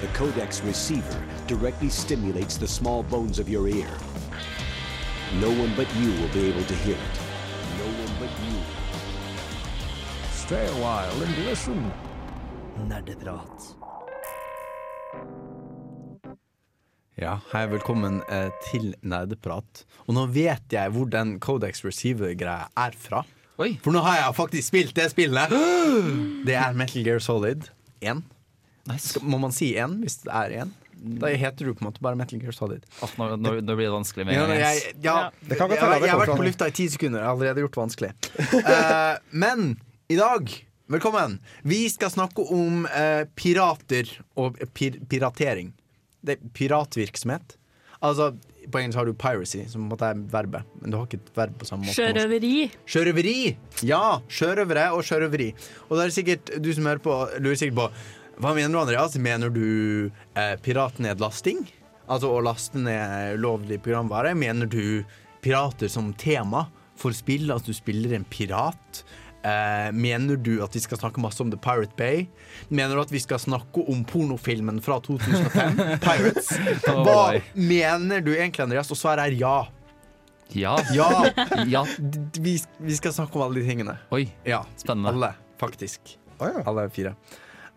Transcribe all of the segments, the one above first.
The codex receiver directly stimulates the small bones of your ear. No one but you will be able to hear it. No one but you. Stay a while and listen. Nerdeprat. Ja, hei, velkommen eh, til Nerdeprat. Og nå vet jeg hvor den Codex Receiver-greia er fra. Oi. For nå har jeg faktisk spilt det spillet! Det er Metal Gear Solid 1. Skal, må man si én hvis det er én? Da heter du på en måte bare Metal Gear Solid. Oh, nå, nå, nå blir det vanskelig med Ja, jeg, ja, Det kan jeg, jeg, har vært på lufta i ti sekunder. Jeg har allerede gjort det vanskelig. uh, men i dag, velkommen, vi skal snakke om uh, pirater og pir piratering. Det er piratvirksomhet. Altså, på engelsk har du piracy, som på en måte er verbet. Men du har ikke et verb på samme måte. Sjørøveri. Sjørøveri! Ja, sjørøvere og sjørøveri. Og da er det sikkert du som hører på, lurer sikkert på Hva mener du, Andreas? Mener du eh, piratnedlasting? Altså å laste ned ulovlig programvare? Mener du pirater som tema for spill? Altså du spiller en pirat? Eh, mener du at vi skal snakke masse om The Pirate Bay? Mener du at vi skal snakke om pornofilmen fra 2005, Pirates? Hva mener du egentlig, Andreas? Og svaret er ja. Ja. Ja! ja. Vi, vi skal snakke om alle de tingene. Oi, Ja, spennende. alle, faktisk. Oh, ja. Alle fire.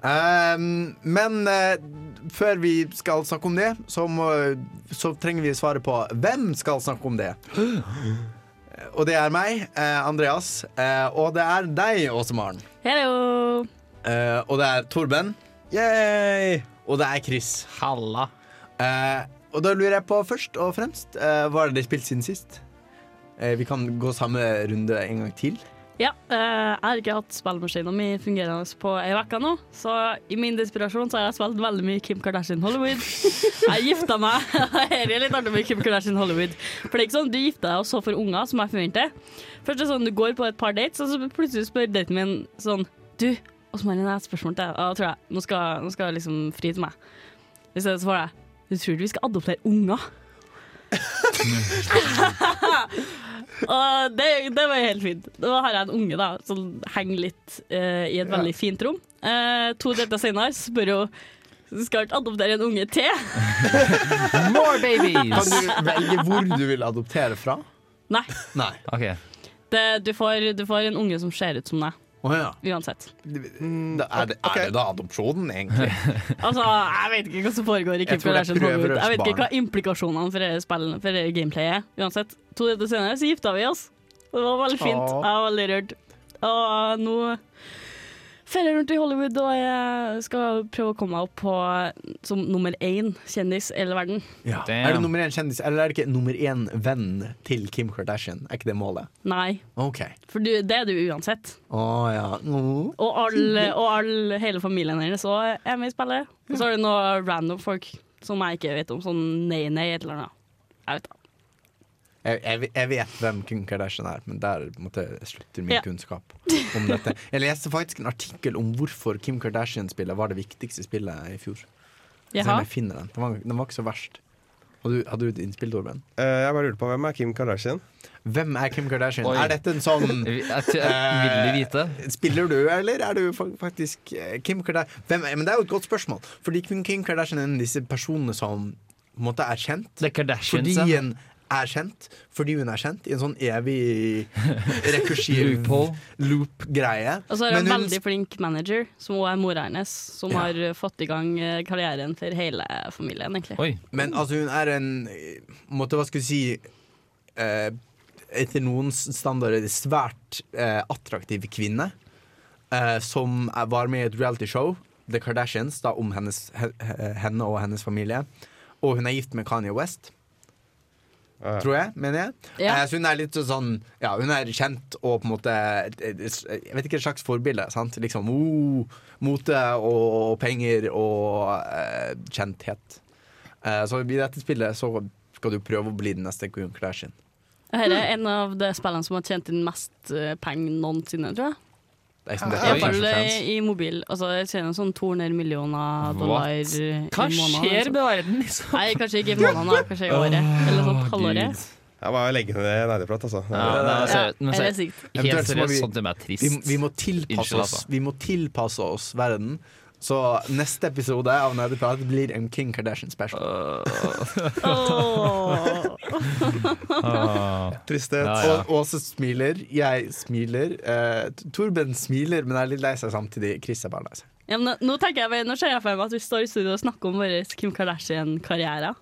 Ehm, men uh, før vi skal snakke om det, så, må, så trenger vi svare på hvem skal snakke om det. Og det er meg, eh, Andreas. Eh, og det er deg, Åse Maren. Hello. Eh, og det er Torben. Yay! Og det er Chris. Halla. Eh, og da lurer jeg på først og fremst Hva har dere spilt siden sist? Eh, vi kan gå samme runde en gang til. Ja, eh, jeg har ikke hatt spillmaskinen min fungerende på ei uke nå, så i min desperasjon så har jeg spilt veldig mye Kim Kardashian Hollywood. Jeg gifta meg. Her er litt artig med Kim Kardashian Hollywood. For det er ikke sånn du gifter deg og så får unger, som jeg forventer. Først er det sånn du går på et par dates, og så plutselig spør daten min sånn Du, og så har jeg et spørsmål til deg. Og da tror jeg nå skal, nå skal jeg liksom fri til meg. I stedet så får jeg Du tror du vi skal adoptere unger? Og det, det var helt fint. Da har jeg en unge da som henger litt eh, i et veldig fint rom. Eh, to dager senere spør hun skal ikke adoptere en unge til. More babies! Kan du velge hvor du vil adoptere fra? Nei, Nei. OK. det, du, får, du får en unge som ser ut som deg. Å ja. Uansett. Da er, det, okay. er det da adopsjonen, egentlig? Altså, Jeg vet ikke hva som foregår i Kim Kardashian Hollywood. Jeg vet ikke hva implikasjonene for spillet- for gameplayet er. Uansett, to dager senere så gifta vi oss. Det var veldig fint. Jeg var veldig rørt. Og nå fer jeg rundt i Hollywood og jeg skal prøve å komme meg opp på som nummer én kjendis i hele verden. Ja. Er du nummer én kjendis, eller er det ikke nummer én venn til Kim Kardashian? Er ikke det målet? Nei, OK. for du, det er du uansett. Å ja. Mm. Og, all, og all, hele familien hennes òg er med i spillet. Og så har du noen random folk som jeg ikke vet om, sånn nei-nei et eller annet. Jeg vet da. Jeg, jeg, jeg vet hvem Kim Kardashian er, men der måtte jeg slutter min Ja. kunnskap om dette. Jeg leste faktisk en artikkel om hvorfor Kim Kardashian-spillet var det viktigste spillet i fjor. Se om jeg finner den. Den var, den var ikke så verst. Hadde du, hadde du et innspill, Torben? Uh, jeg bare lurte på hvem er Kim Kardashian? Hvem er Kim Kardashian? Oi. Er dette en sånn vite? Spiller du, eller er du faktisk eh, Kim Kardashian? Hvem, er- men det er jo et godt spørsmål. Fordi Kim Kim Kardashian er en av disse personene som på en måte er kjent. The Kardashians. Fordi ja. Er kjent. Fordi hun er kjent i en sånn evig rekursiv loop-greie. Og så er hun en veldig flink manager, som også er mora hennes, som Ja. har fått i gang eh, karrieren for hele familien, egentlig. Oi. Men altså, hun er en måtte, måte, Hva skal vi si eh, Etter noens standarder svært eh, attraktiv kvinne. Eh, som er, var med i et realityshow, The Kardashians, da, om hennes, he, he- henne og hennes familie. Og hun er gift med Kanye West. Tror jeg. mener jeg. Ja. Eh, så hun er litt sånn Ja, hun er kjent og på en måte Jeg vet ikke, et slags forbilde. sant? Liksom oh, Mote og penger og eh, kjenthet. Eh, så i dette spillet så skal du prøve å bli den neste Queen Kardashian. Dette er en av de spillene som har tjent inn mest eh, penger noensinne, tror jeg. Iallfall Clash of Clans. i mobil. Altså, jeg tjener sånn 200 millioner dollar What? Hva i måneden. skjer liksom. med verden, liksom? Nei, kanskje ikke i måneden, kanskje i året. Eller sånn halvåret. Jeg bare legger ned nerdeprat, altså. Ja, men helt må seriøst, vi- sånt gjør meg trist. Vi, vi, må tilpasse oss, altså. vi må tilpasse oss verden. Så neste episode av Nerdeprat blir en King Kardashian special. Åh. Tristhet. Ja, ja. Og Åse smiler, jeg smiler. Uh, Torben smiler, men er litt lei seg samtidig. Chris er bare lei seg. Ja, nå, nå tenker jeg, nå ser jeg for meg at vi står i studio og snakker om vår Kim Kardashian-karriere.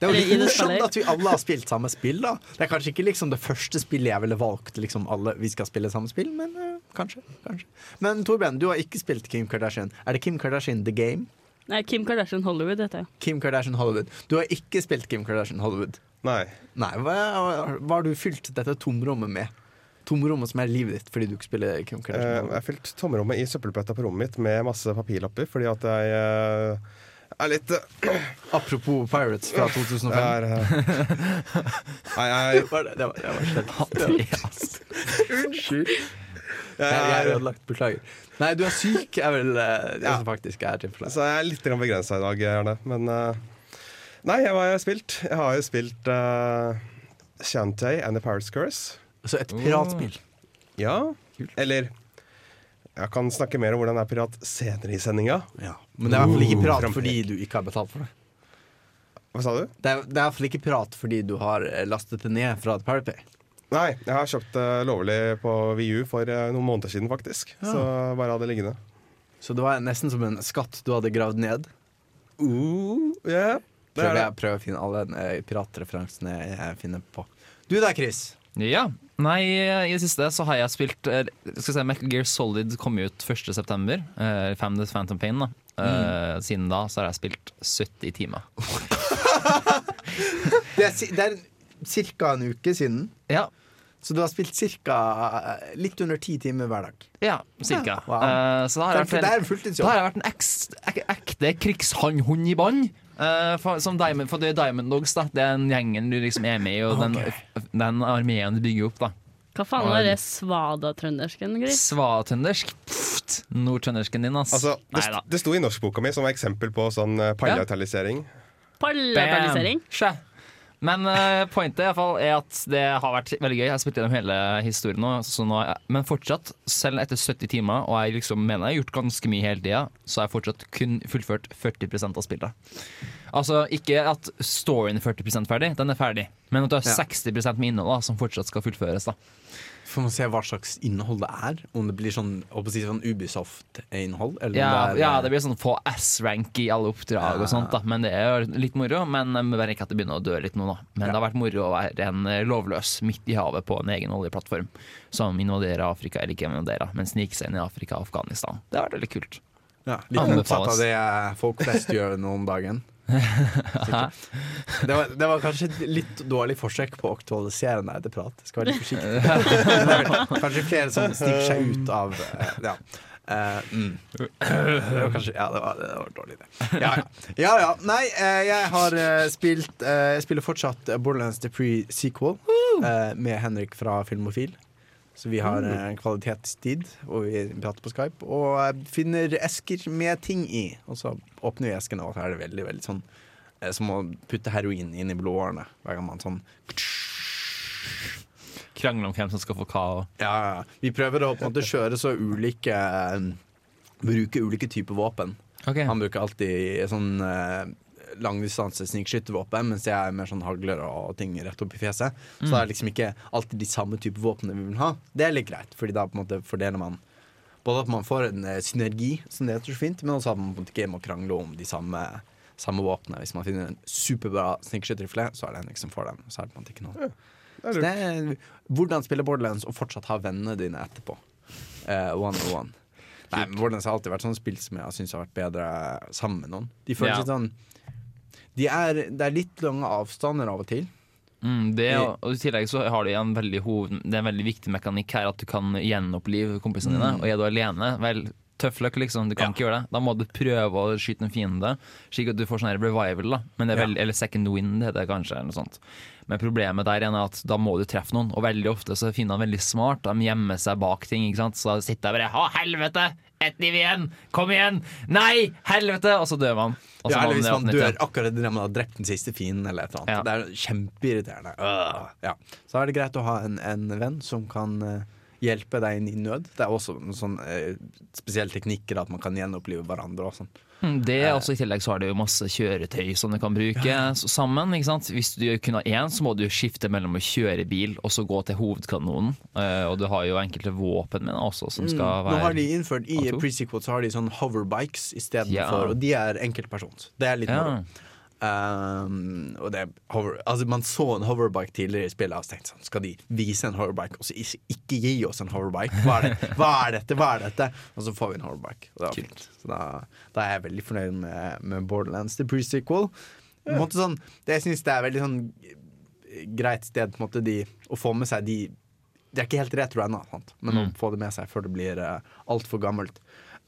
Det er jo litt morsomt at vi alle har spilt samme spill. da Det er kanskje ikke liksom det første spillet jeg ville valgt. Liksom alle Vi skal spille samme spill, men uh, kanskje, kanskje. Men Torben, du har ikke spilt Kim Kardashian. Er det Kim Kardashian The Game? Nei, Kim Kardashian Hollywood heter jeg. Kim Kardashian Hollywood. Du har ikke spilt Kim Kardashian Hollywood. Nei. Nei, hva, hva har du fylt dette tomrommet med? Tomrommet som er livet ditt fordi du ikke spiller Kim Kardashian? Kardashian jeg Hollywood. har fylt tomrommet i søppelbøtta på rommet mitt med masse papirlapper, fordi at jeg eh, er litt eh, Apropos Pirates fra 2005. er, eh, Nei, jeg, Var det, det var, det var Andreas. Unnskyld. Jeg, jeg er ødelagt. Beklager. Nei, du er syk, er vel eh, det Ja. som faktisk er tilfellet. så jeg er litt begrensa i dag, gjerne. Men Nei, hva har jeg spilt? Jeg har jo spilt uh, Shantae and the Pirates Curse. Altså et piratspill. Ja. Eller jeg kan snakke mer om hvordan det er pirat senere i sendinga. Ja. Men det er i hvert fall ikke pirat fordi du ikke har betalt for det. Hva sa du? Det er, det er i hvert fall ikke pirat fordi du har eh, lastet det ned fra Bay. Nei, jeg har kjøpt det lovlig på VU for eh, noen måneder siden, faktisk. Ja. Så bare hadde liggende. Så det var nesten som en skatt du hadde gravd ned. Uh, yeah. Det er Prøver jeg prøver å finne alle eh, piratreferansene jeg finner på. Du der, Chris? Ja. Nei, i det siste så har jeg spilt eh, Skal si, Metal Gear Solid kom ut 1.9. Uh, Fam The Phantom Pain. da Eh, Siden da så har jeg spilt 70 timer. Det er, det er ca. en uke siden. Ja, Så du har spilt cirka, litt under ti timer hver dag. ja cirka. Ja, wow. uh, så da har, jeg vært, en da har jeg vært en ekte krigshannhund i bånd. Eh, for, som Diamond, for det er Diamond Dogs, da. Det er den gjengen du liksom er med i, og den, den armeen du bygger opp. da Hva faen var det svada-trøndersken. Nordtrøndersken din, ass. Altså, det, Neida. det sto i norskboka mi som eksempel på sånn uh, Ja. Pallepalisering? Bam. Skje. Men uh, pointet i hvert fall er at det har vært veldig gøy. Jeg har spilt gjennom hele historien nå, så nå men fortsatt, selv etter 70 timer, og jeg liksom mener jeg har gjort ganske mye hele tida, så har jeg fortsatt kun fullført 40% av spillet. Altså ikke at storyen er 40% ferdig, den er ferdig, men at du har Ja. 60 med innhold da, som fortsatt skal fullføres. da Får man se hva slags innhold det er? Om det blir sånn, si sånn Ubisoft-innhold? Ja, det er- ja, det blir sånn få S-rank i alle oppdrag og sånt, da. Men det er jo litt moro. Men jeg merker ikke at det begynner å dø litt nå, da. Men det har vært moro å være en eh, lovløs midt i havet på en egen oljeplattform som invaderer Afrika, eller ikke invaderer, men sniker seg inn i Afrika og Afghanistan. Det har vært veldig kult. Ja, litt motsatt av det eh, folk flest gjør nå om dagen. Det var, det var kanskje et litt dårlig forsøk på å aktualisere nerdeprat. Skal være litt forsiktig. Kanskje flere som stikker seg ut av eh, Ja. Uh, mm. Det var kanskje Ja, det var, det var dårlig, det. Ja, ja. ja, ja. Nei, eh, jeg har spilt Jeg spiller fortsatt Borderlands The Pre-Sequel eh, med Henrik fra Filmofil. Så vi har mm. en kvalitetstid, og vi prater på Skype. Og eh, finner esker med ting i. Og så åpner vi eskene, og så er det veldig veldig sånn eh, Som å putte heroin inn i blodårene. Hver gang man sånn Krangle om hvem som skal få hva. Ja. Vi prøver å på en måte kjøre så ulike eh, Bruke ulike typer våpen. Han bruker alltid sånn eh, langdistanse snikskyttervåpen, mens jeg er mer sånn hagler og ting rett opp i fjeset. Så det er liksom ikke alltid de samme type våpnene vi vil ha. Det er litt greit, Fordi da på en måte fordeler man Både at man får en eh, synergi, som det heter så fint, men også at man ikke må krangle om de samme, samme våpnene. Hvis man finner en superbra snikskytterrifle, så er det Henrik som får den. Så er det måte ikke noe er det er hvordan spille Borderlands og fortsatt ha vennene dine etterpå. Eh, one on one. Nei, men Borderlands har alltid vært sånn spill som jeg syns har vært bedre sammen med noen. De føles Ja. sånn de er, Det er litt lange avstander av og til. Mm, det, og I tillegg så har de en veldig, hoved, det er en veldig viktig mekanikk her, at du kan gjenopplive kompisene dine. Og er du alene, vel, tøff løk, liksom. Du kan Ja. ikke gjøre det. Da må du prøve å skyte en fiende, slik at du får sånn revival. da Men det er Ja. Eller second wind, heter det kanskje. Eller noe sånt. Men problemet der er at da må du treffe noen, og veldig ofte så finner han veldig smart. De gjemmer seg bak ting, ikke sant. Så sitter jeg bare Å, helvete! Ett liv igjen! Kom igjen! Nei! Helvete! Og så dør man. Og så Ja, eller hvis man dør akkurat idet man har drept den siste fienden. Eller et eller annet Ja. Det er kjempeirriterende. Ja. Så er det greit å ha en, en venn som kan eh, hjelpe deg inn i nød. Det er også en sånn eh, spesielle teknikker at man kan gjenopplive hverandre og sånn. Mm, Det er også I tillegg så har det jo masse kjøretøy som du kan bruke sammen. ikke sant? Hvis du kun har én, så må du skifte mellom å kjøre bil og så gå til hovedkanonen. Eh, og du har jo enkelte våpen med også, som skal Mm. Nå har de innført I pre-sequel så har de sånn hoverbikes istedenfor, Ja. for og de er enkeltpersons. Det er litt Ja. Um, og det er hover, altså Man så en hoverbike tidligere i spillet og tenkte sånn, skal de vise en hoverbike og så ikke, gi oss en hoverbike? Hva er, det? Hva er dette? Hva er dette? Og så får vi en hoverbike. Og det var fint. Så da, da er jeg veldig fornøyd med, med Borderlands til pre-sequel. En sånn, det jeg syns det er veldig sånn greit sted på en måte de, å få med seg de Det er ikke helt retro ennå, men men å få det med seg før det blir uh, altfor gammelt.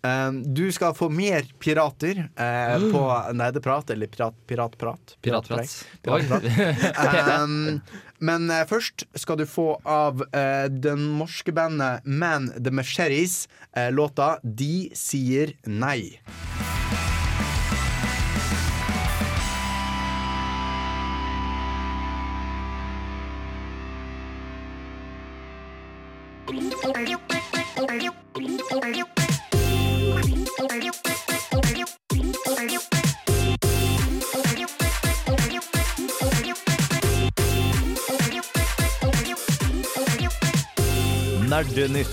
Um, du skal få mer pirater eh, på Nerdeprat, eller pirat, Piratprat. piratprat. Piratprat. Um, men eh, først skal du få av eh, den norske bandet Man The Macheries eh, låta De sier nei. Nerdenytt.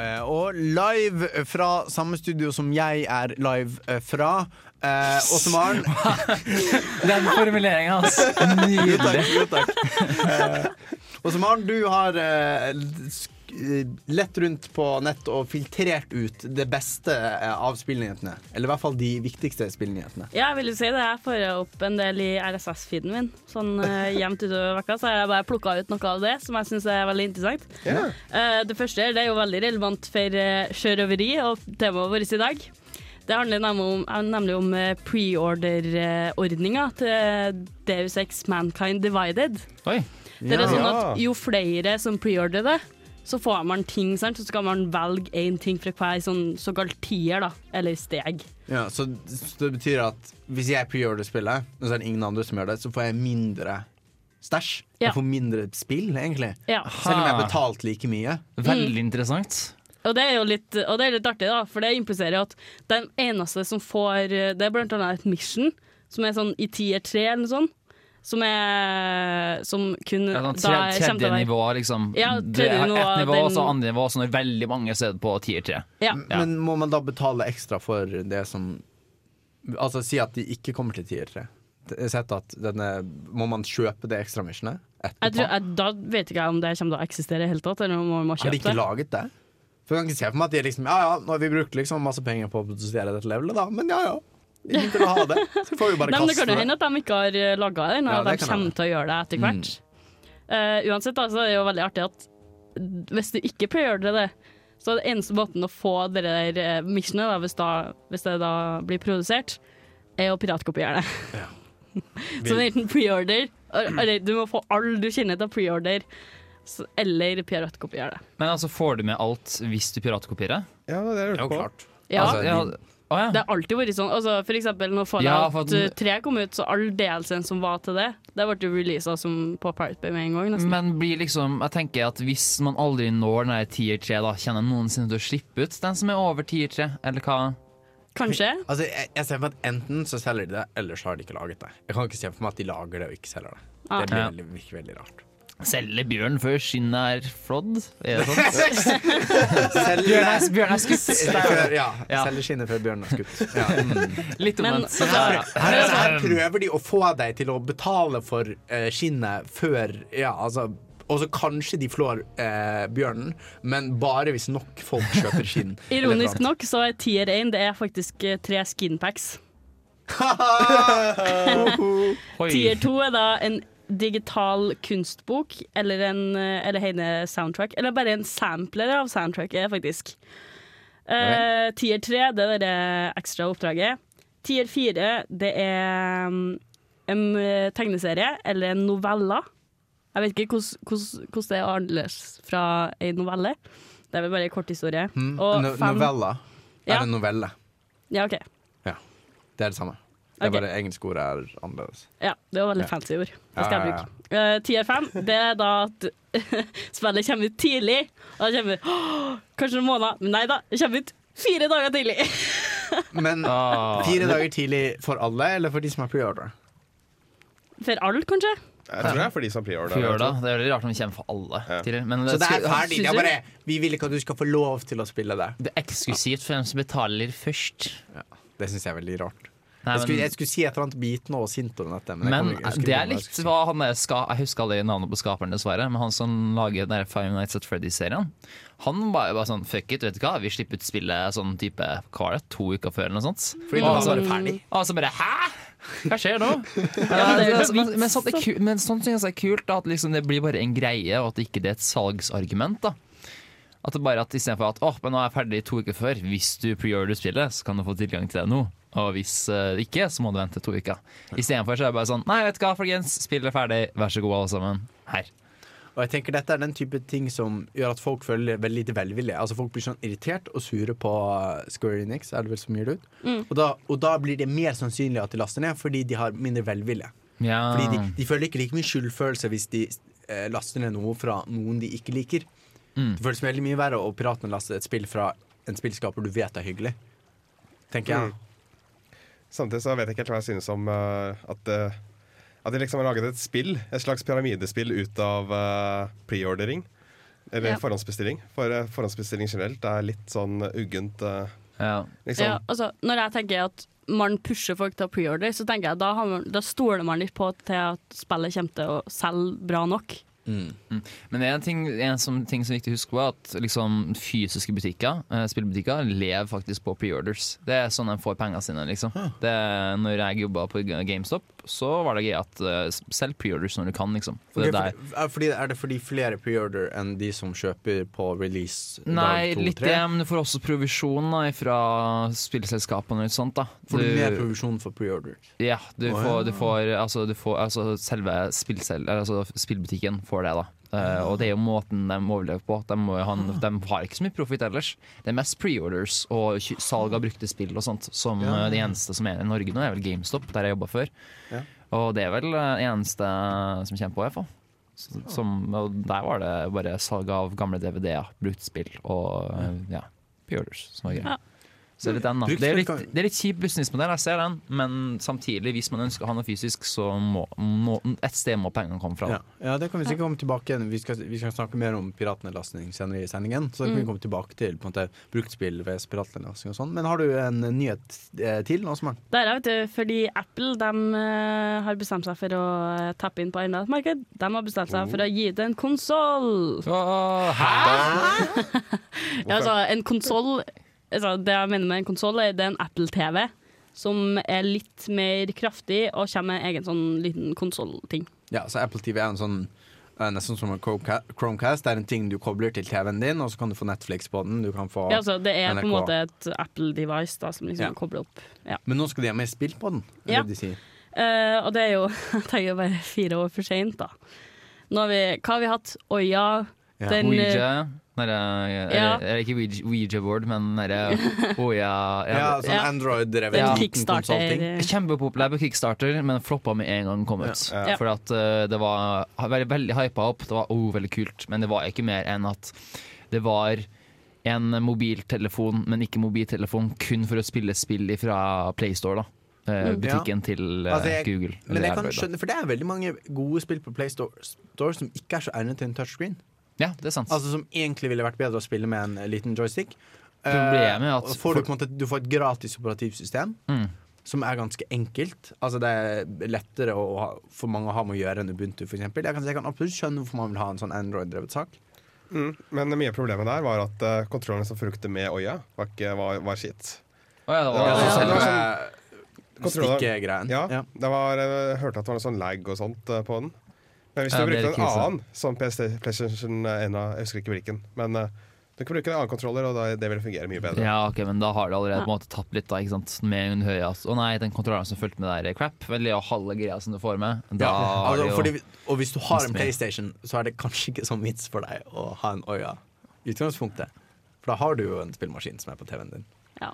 Eh, og live fra samme studio som jeg er live eh, fra. Eh, Åsemaren, Den formuleringa hans! Nydelig. Jo, takk. Eh, og Maren, du har eh, lett rundt på nett og filtrert ut det beste eh, av spillnyhetene. Eller i hvert fall de viktigste spillnyhetene. Ja, jeg vil jo si det. Jeg får opp en del i RSS-feeden min. Sånn uh, jevnt utover vekka. Så har jeg bare plukka ut noe av det som jeg syns er veldig interessant. Eh, det første det er jo veldig relevant for uh, sjørøveri og temaet vårt i dag. Det handler nemlig om, eh, nemlig om preorder-ordninga til Deus Ex Mankind Divided. Oi. Det er Ja. sånn at Jo flere som preorder det, så får man ting, sant? så skal man velge én ting fra hver sånn såkalt tier, da, eller steg. Ja, så, så det betyr at hvis jeg preorder spillet, og så er det ingen andre som gjør det, så får jeg mindre stæsj. Ja. Jeg får mindre spill, egentlig. Ja. Selv om jeg har betalt like mye. Veldig interessant. Og det er jo litt, og det er litt artig, da, for det impliserer at den eneste som får Det er blant annet et mission, som er sånn i tier tre eller noe sånt. Som er Som kun Ja, sånn da tre, kommer til tredje nivå, liksom. Ja, det tredje er nivå, ett nivå, den- og så andre nivå, så når veldig mange ser på tier tre. Ja. Ja. Men må man da betale ekstra for det som Altså si at de ikke kommer til tier 3. Sett at denne, må man kjøpe det ekstra missionet Jeg tror, jeg, da vet ikke jeg om det kommer til å eksistere i det hele tatt, eller om man må kjøpe Har de ikke det. laget det? For jeg kan ikke se for meg at de liksom Ja ja, nå har vi brukt liksom masse penger på å produsere dette levelet, da, men ja ja. Ingen du har det. Så får vi bare Nei, men det kan jo hende at de ikke har laga det, når Ja, det de kommer. Mm. til å gjøre det etter hvert. Eh, uansett, da, så er det jo veldig artig at hvis du ikke preordrer det, så er det eneste måten å få det der eh, missionet, da, hvis, da, hvis det da blir produsert, er å piratkopiere det. så enten preorder Eller du må få alle du kjenner til å preorder, eller piratkopiere det. Men altså, får du med alt hvis du piratkopierer? Ja, det er Jo, klart. Ja, Altså, ja. Å ja. Det har alltid vært sånn. Altså, for eksempel når Fallout Ja, for den... 3 kom ut, så all DLC-en som var til det, det ble jo releasa som på Pirate Bay med en gang. Nesten. Men blir liksom, jeg tenker at hvis man aldri når den tier 3, da kjenner noensinne til å slippe ut den som er over tier 3, eller hva? Kanskje. Altså, jeg, jeg ser for meg at enten så selger de det, eller så har de ikke laget det. Jeg kan ikke se for meg at de lager det og ikke selger det. Ah. Det blir Ja. veldig, veldig rart. Selge bjørn før skinnet er flådd? Er det sånn? Bjørn er, bjørn er skutt. før, ja, Ja. selge skinnet før bjørnen er skutt. Ja. Mm. Litt Men- omvendt. altså, her. Her, her prøver de å få deg til å betale for uh, skinnet før Ja, altså og så kanskje de flår eh, bjørnen, men bare hvis nok folk kjøper skinn. Ironisk nok så er tier 1 det er faktisk eh, tre skinpacks. Tier 2 er da en digital kunstbok eller en eh, eller hele soundtrack. Eller bare en sampler av soundtracket, faktisk. Uh, tier 3 det er det ekstra oppdraget. Tier 4 det er mm, en eh, tegneserie eller en novelle. Jeg vet ikke hvordan- det er annerledes fra en novelle. Det er vel bare en kort historie. Mm. Og No fem- novella Ja. er en novelle. Ja, OK. Det er det samme. Det er bare engelske ord er annerledes. Ja, det var veldig Ja. fancy ord. Det skal jeg bruke. Uh, Tier fem, det er da at spillet kommer ut tidlig. Og det kommer åh, kanskje noen måneder, men nei da, det kommer ut fire dager tidlig. Men Ah, fire dager tidlig for alle, eller for de som har preorder? For alle, kanskje. Jeg tror det er for de som preorder. Det. Det er veldig rart om vi kommer for alle. Ja. tidlig. Men Så det er ferdig. Det er bare, vi vil ikke at du skal få lov til å spille det. Det er eksklusivt for dem som betaler først. Det syns jeg er veldig rart. Nei, Jeg skulle, men- jeg skulle si et eller annet bitende og sint om dette. Men, Men ikke- det er litt hva han er ska Jeg husker aldri navnet på skaperen, dessverre. Men han som lager den der Five Nights at Freddy's-serien, han var jo bare sånn Fuck it, vet du hva, vi slipper ut spillet sånn type hva det, to uker før eller noe sånt. Fordi Og det så- var bare ferdig. Og så bare Hæ?! Hva skjer nå? men det men, sånt ku- men sånt synes jeg er kult, da, at liksom det blir bare en greie, og at det ikke er et salgsargument. da At det bare at Istedenfor at åh, men nå er jeg ferdig to uker før. Hvis du preorder spillet, så kan du få tilgang til det nå. Og hvis uh, ikke, så må du vente to uker. Istedenfor så er det bare sånn Nei, vet du hva, folkens, spillet er ferdig. Vær så god, alle sammen. Her. Og jeg tenker Dette er den type ting som gjør at folk føler veldig lite velvilje. Altså Folk blir sånn irritert og sure på uh, Square Enix, er det vel som gir det ut. Og, da, og da blir det mer sannsynlig at de laster ned, fordi de har mindre velvilje. Ja. Fordi de, de føler ikke like mye skyldfølelse hvis de eh, laster ned noe fra noen de ikke liker. Mm. Det føles veldig mye verre å piratene laste et spill fra en spillskaper du vet er hyggelig. Tenker jeg. Samtidig så vet jeg ikke helt hva jeg synes om uh, at, uh, at de liksom har laget et spill, et slags pyramidespill ut av uh, preordering. Eller Ja. forhåndsbestilling. For uh, forhåndsbestilling generelt er litt sånn uggent. ja. liksom. Ja, altså, når jeg tenker at man pusher folk til å preorder, så tenker jeg da, har man, da stoler man litt på til at spillet kommer til å selge bra nok. Men en ting, en som, ting som er viktig å huske er at liksom, fysiske butikker, eh, spillbutikker, lever faktisk på pre-orders. Det er sånn de får pengene sine, liksom. Det, når jeg jobba på GameStop, så var det gøy at uh, selg preorders når du kan, liksom. For okay, det der, for- er, fordi, er det fordi flere preorder enn de som kjøper på release Nei, dag to, litt det, men du får også provisjon da, fra spillselskapene og sånt. da Får du Du- mer provisjon for preorder? Ja, du oh, får, ja. du får, altså, du får altså, Selve altså, spillbutikken får det, da. Eh, og det er jo måten de overlever på. De, må jo ha, de har ikke så mye profit ellers. Det er mest preorders og salg av brukte spill og sånt. Som Ja. eh, Det eneste som er i Norge nå, er vel GameStop, der jeg jobba før. Ja. Og det er vel det eneste som kommer på, i hvert fall. Som, og der var det bare salg av gamle DVD-er, brukt spill og eh, ja, preorders som var greia. Så det er litt den, da. Brukt Det er litt, det er litt kjip businessmodell, jeg ser den, men samtidig, hvis man ønsker å ha noe fysisk, så må, må et sted må pengene komme fra. Ja. ja, det kan vi sikkert komme tilbake igjen. Vi skal, vi skal snakke mer om piratnedlastning senere i sendingen. Så da kan vi komme tilbake til på en måte, bruktspill ved piratnedlastning og sånn. Men har du en nyhet til til, Smart? Det er, det, vet du, fordi Apple de, eh, har bestemt seg for å eh, tappe inn på enda et marked. De har bestemt seg for å gi ut en konsoll. hæ? Ja, altså, en konsoll altså, Det jeg mener med en konsoll, er det er en Apple TV. Som er litt mer kraftig og kommer med en egen sånn liten konsollting. Ja, så Apple TV er en sånn eh, Nesten som en Chromecast. Det er en ting du kobler til TV-en din, og så kan du få Netflix på den. Du kan få Ja, altså, det er på en måte et Apple-device da, som liksom Ja. kobler opp. Ja. Men nå skal de ha mer spill på den. er Ja. det de sier. Uh, og det er jo jeg tenker bare fire år for seint, da. Nå har vi, hva har vi hatt? Oya. Ja. Den, Ouija. Nære, Ja. eller, eller ikke Ouija- Ouija-board, men derre oh Ja, ja, sånn Android-drevet Ja. liten Kjempepopulær på Kickstarter, men floppa med en gang den kom ut. Ja. Ja. For at uh, det var veldig, veldig hypa opp. Det var oh, veldig kult, men det var ikke mer enn at det var en mobiltelefon, men ikke mobiltelefon, kun for å spille spill fra PlayStore. da butikken ja. Butikken til eh, Altså, jeg- Google. Men jeg kan skjønne, for det er veldig mange gode spill på PlayStore Store som ikke er så egnet til en touchscreen. Ja, det er sant. Altså Som egentlig ville vært bedre å spille med en eh, liten joystick. Problemet er Eh, at får du, på en måte, du får et gratis operativsystem Mm. som er ganske enkelt. Altså Det er lettere å ha, for mange å ha med å gjøre enn Ubuntu, for eksempel. Jeg kan, jeg kan absolutt skjønne hvorfor man vil ha en sånn Android-drevet sak. Mm. Men mye av problemet der var at uh, kontrollene som fulgte med øya, var, ikke, var, var skitt. Oh, ja, det var, Ja, ja, det var Kontroller. stikkegreien. Ja, Ja. det var, jeg hørte at det var noe sånn lag og sånt eh, på den. Men hvis du er brukte en annen, som PlayStation 1, jeg husker ikke hvilken, men eh, du kan bruke en annen kontroller, og da, det vil fungere mye bedre. Ja, ok, men da har det allerede på en måte tapt litt, da. ikke sant? Med en høy, du å nei, den kontrolleren som fulgte med der, er crap. Veldig og halve greia som du får med. Da Ja, altså, jo fordi, og hvis du har en PlayStation, så er det kanskje ikke sånn vits for deg å ha en Oya utgangspunktet. For da har du jo en spillmaskin som er på TV-en din. Ja.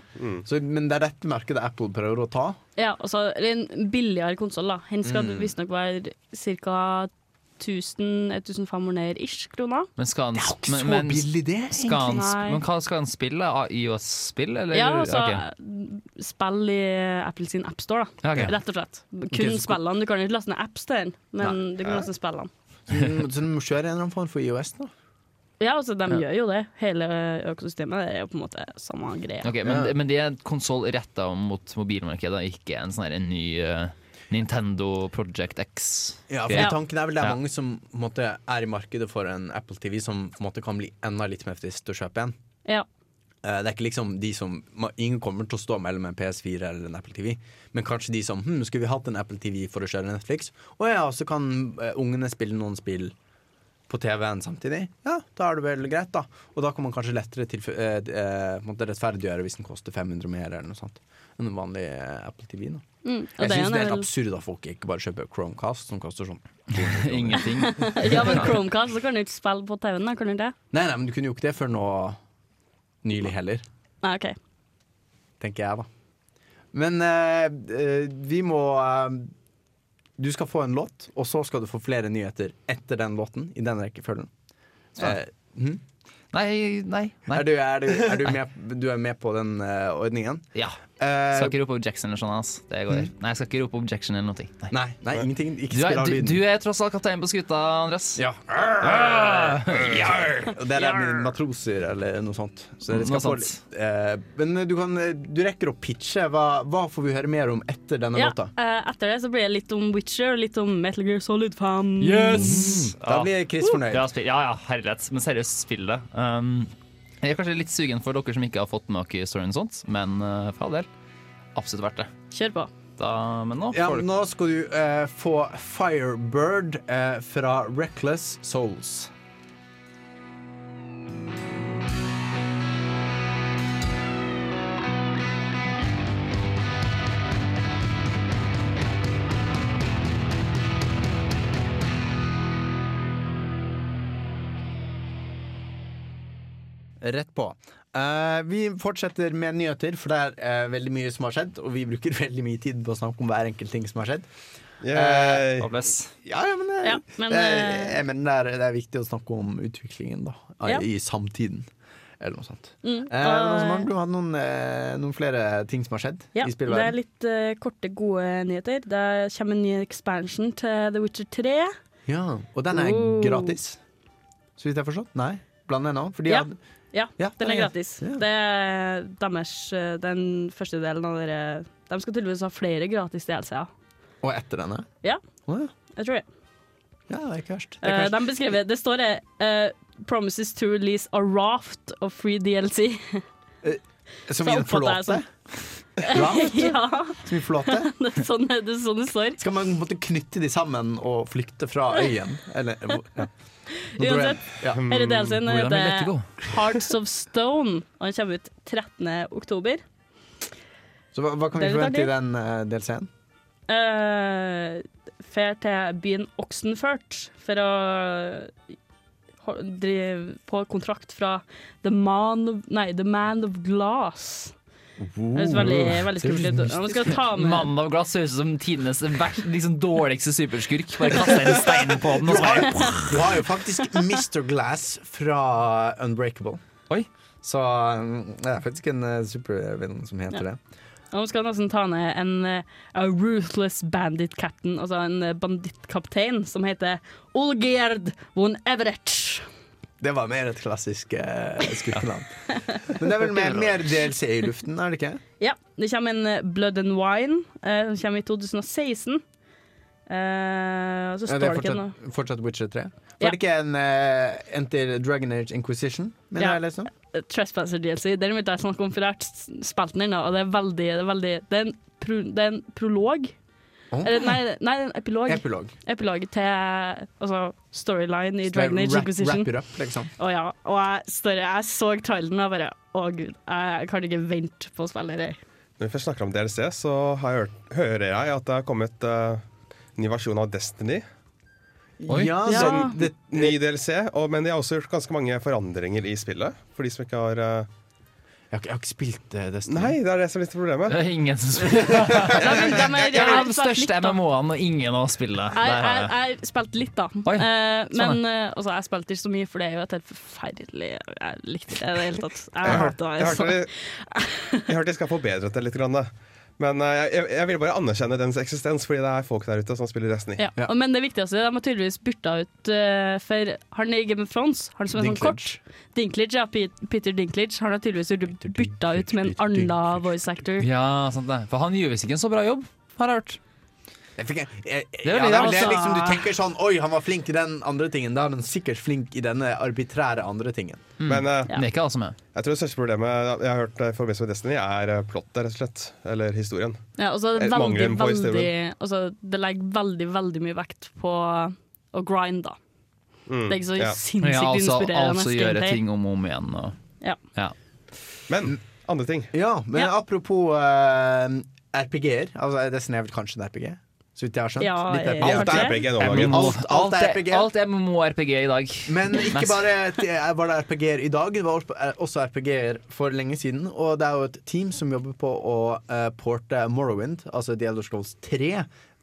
Så, men det er dette markedet Apple prøver å ta. Ja, og så det en billigere konsoll. Den skal Mm. visstnok være ca. 1000-1500 ish kroner. Men skal han, Det er jo ikke men, så men, billig, det. skal han, men hva skal han spille? IOS-spill, eller? Ja, altså okay. spill i Apple sin appstore, da. Ja. Rett og slett. Kun okay, spillene. Du kan ikke laste ned apps til den, men Nei. du kan laste spillene. Så du- må kjøre en eller annen form for IOS, da. Ja, altså, de Ja. gjør jo det. Hele økosystemet er jo på en måte samme greie. Okay, men, men det er en konsoll retta mot mobilmarkedet, ikke en sånn her ny eh, Nintendo Project X. Ja, for Ja. tanken er vel det er Ja. mange som på måte, er i markedet for en Apple TV som på måte kan bli enda litt mer frist å kjøpe en. Ja. Eh, Det er ikke liksom de som Ingen kommer til å stå mellom en PS4 eller en Apple TV, men kanskje de som hm, Skulle vi hatt en Apple TV for å kjøre Netflix? Og ja, så kan eh, ungene spille noen spill på TV-en samtidig. Ja, da er det vel greit, da. Og da kan man kanskje lettere til, eh, eh, rettferdiggjøre hvis den koster 500 mer eller noe sånt enn en vanlig eh, Apple TV. Da. Mm. Og Jeg det syns det er helt absurd at folk ikke bare kjøper Chromecast, som koster sånn Ingenting. Ja, men Chromecast, så kan du ikke spille på TV-en, da, kan du det? Nei, nei, men du kunne jo ikke det før nå nylig heller, Nei, OK. tenker jeg, da. Men eh, eh, vi må eh, Du skal få en låt, og så skal du få flere nyheter etter den låten, i den rekkefølgen. Eh, hm? Nei, nei. nei. er, du, er, du, er du, med, du er med på den uh, ordningen? Ja. Eh, Skal ikke rope objection eller sånn. ass. Det går. Nei, jeg skal ikke rope objection eller noe. Nei. nei, nei, ingenting. Ikke Du, er, du, du er tross alt kaptein på skuta, Andreas. Ja. Og det er med matroser eller noe sånt. Så Noe sånt. eh, men du, kan, du rekker å pitche. Hva, hva får vi høre mer om etter denne Ja, låta? Uh, etter det så blir det litt om Witcher og litt om Metal Gear Solid 5. Yes! Da blir Chris fornøyd. Ja, ja, ja, herlighet. Men seriøst, spill det. Um, jeg er kanskje litt sugen for dere som ikke har fått med dere storyen og sånt, men uh, for all del, absolutt verdt det. Kjør på. Da, men nå Ja, nå skal du uh, få Firebird uh, fra Reckless Souls. Rett på. Uh, vi fortsetter med nyheter, for det er uh, veldig mye som har skjedd. Og vi bruker veldig mye tid på å snakke om hver enkelt ting som har skjedd. Yeah. Uh, Ja, ja, men, eh, Ja, men, det, eh, jeg mener det, er, det er viktig å snakke om utviklingen da Ja. i samtiden. Eller noe sånt. Mm, Eh, du har noen, noen flere ting som har skjedd Ja, i det er litt korte, gode nyheter. Det kommer en ny expansion til The Witcher 3. Ja, og den er Oh. gratis. Så vidt jeg har forstått? Nei? bland ennå. nå? Fordi Ja. jeg- Ja, den er gratis. Det er deres, eh, den første delen av dere De skal tydeligvis ha flere gratis DLC-er. Og etter denne? Ja. oh, ja. Jeg tror det. ja, det er ikke verst. Det ikke de beskriver, det står uh, 'Promises to release a raft of free DLC'. uh, Som så i en oppfatter jeg? Ja, som i forlåte? det er sånn det, er sånn det står. Skal man måtte knytte de sammen og flykte fra øyen? Eller ja. Uansett. Hele DLC-en Hvordan heter? Hearts of Stone, og den kommer ut 13. oktober. Så hva, hva kan vi forvente i den uh, DLC-en? Uh, Fer til byen Oxenfurt for å drive på kontrakt fra The Man of, nei, The Man of Glass. Det høres veldig, veldig skummelt ut. Man skal ta med Mannen av glass ser ut som tidenes liksom dårligste superskurk. Bare kaster en stein på den, og så bare Du har jo faktisk Mr. Glass fra Unbreakable. Oi. Så um, det er faktisk en uh, supervillain som heter Ja. det. Og Man skal nesten ta ned en uh, a ruthless bandit captain, altså en uh, bandittkaptein, som heter Olgierd von Everett. Det var mer et klassisk uh, skurkenavn. Men det er vel mer, mer DLC i luften, er det ikke? Ja, det kommer en uh, Blood and Wine, uh, kommer i 2016. Uh, så står det er det ikke noe fortsatt, Witcher 3. Ja. Var det ikke en uh, Enter Dragon Age Inquisition? Men Ja. jeg uh, Trespasser DLC. Den vil jeg snakke om, for jeg har spilt den og det er veldig Det er, veldig, det er, en, pro, det er en prolog. Oh. Eller, nei, nei, en epilog. Epilog. epilog til altså, storyline i Så Dragon Age wrap, Inquisition. wrap it up, liksom. Å ja, og jeg, står, jeg så traileren og bare Å gud, jeg kan ikke vente på å spille det. Når vi først snakker om DLC, så har jeg hørt, hører jeg at det har kommet uh, ny versjon av Destiny. Oi. Ja, Ja. sånn, det, Ny DLC, og, men de har også gjort ganske mange forandringer i spillet. For de som ikke har uh, Jeg har, jeg har ikke spilt uh, Destiny. Nei, det er det som er litt problemet. Det er ingen som spiller. De, de, er, Jeg er den største MMO-ene, og ingen har spilt det. Jeg, har spilte litt, da. Oi, Eh, sånn, men eh, altså, jeg spilte ikke så mye, for det er jo et helt forferdelig Jeg likte det i det hele tatt. Jeg Jeg hørte, det. jeg altså. de, jeg hørte de skal forbedret det litt. Grann, da. Men uh, jeg, jeg vil bare anerkjenne dens eksistens, fordi det er folk der ute som spiller Destiny. Ja. Ja. Men det viktigste, de har tydeligvis bytta ut uh, For han i Game of Thrones, han som er sånn kort Dinklage, ja, Peter Dinklage, han har tydeligvis bytta ut med en annen voice actor. Ja, sant det. For han gjør visst ikke en så bra jobb, har jeg hørt. Jeg fikk, jeg, jeg, Det ja, det, er- det altså. liksom, du tenker sånn Oi, han var flink i den andre tingen. Da er han sikkert flink i denne arbitrære andre tingen. Men uh, Ja. Som er. jeg tror det største problemet jeg har hørt eh, i forbindelse med Destiny, er eh, plottet, rett og slett. Eller historien. Ja, og så er det veldig, veldig også, Det legger veldig, veldig mye vekt på å grind, da. Mm, Det er ikke så ja. sinnssykt Ja, altså, inspirerende altså gjøre ting om og om igjen. Og, Ja. ja. Men andre ting. Ja, men Ja. apropos uh, RPG-er. Altså, Destiny er vel kanskje en RPG? Så vidt jeg har skjønt. Ja, Litt RPG. Alt er. RPG nå om dagen. Alt- alt er RPG. Alt er MMO-RPG i dag. Men ikke bare var det RPG-er i dag, det var også RPG-er for lenge siden. Og det er jo et team som jobber på å eh, porte Morrowind, altså The Elder Scrolls 3,